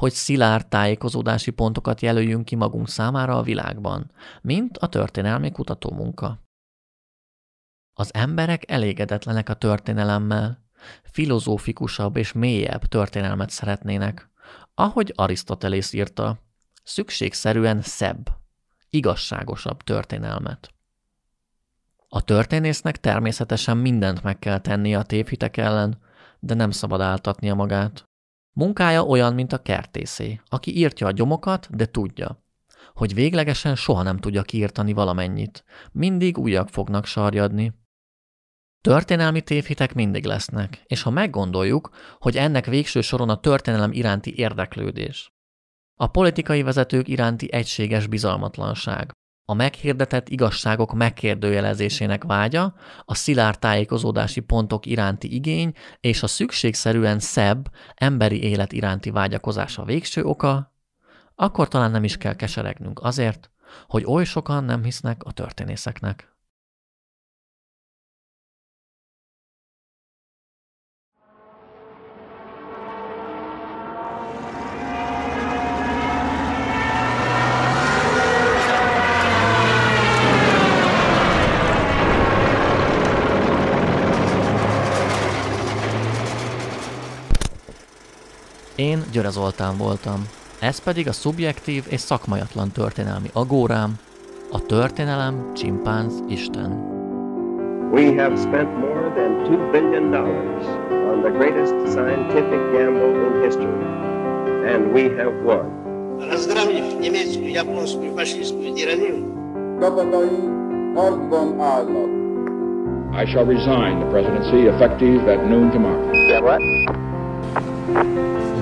[SPEAKER 8] Hogy szilárd tájékozódási pontokat jelöljünk ki magunk számára a világban, mint a történelmi kutatómunka. Az emberek elégedetlenek a történelemmel, filozófikusabb és mélyebb történelmet szeretnének. Ahogy Arisztotelész írta, szükségszerűen szebb, igazságosabb történelmet. A történésznek természetesen mindent meg kell tennie a tévhitek ellen, de nem szabad áltatnia magát. Munkája olyan, mint a kertészé, aki írtja a gyomokat, de tudja, hogy véglegesen soha nem tudja kiírtani valamennyit. Mindig újak fognak sarjadni. Történelmi tévhitek mindig lesznek, és ha meggondoljuk, hogy ennek végső soron a történelem iránti érdeklődés, a politikai vezetők iránti egységes bizalmatlanság, a meghirdetett igazságok megkérdőjelezésének vágya, a szilárd tájékozódási pontok iránti igény és a szükségszerűen szebb, emberi élet iránti vágyakozás a végső oka, akkor talán nem is kell keseregnünk azért, hogy oly sokan nem hisznek a történészeknek. Én Györe Zoltán voltam. Ez pedig a szubjektív és szakmajatlan történelmi agórám, a történelem csimpánz Isten.
[SPEAKER 5] We have spent more than $2 billion dollars on the greatest scientific gamble in history, and we have won.
[SPEAKER 10] Разгромив немецкую, японскую, фашистскую тиранию,
[SPEAKER 6] Csapataink harcban állnak.
[SPEAKER 11] I shall resign the presidency effective at noon tomorrow.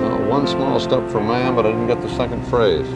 [SPEAKER 12] Well, one small step for man, but I didn't get the second phrase.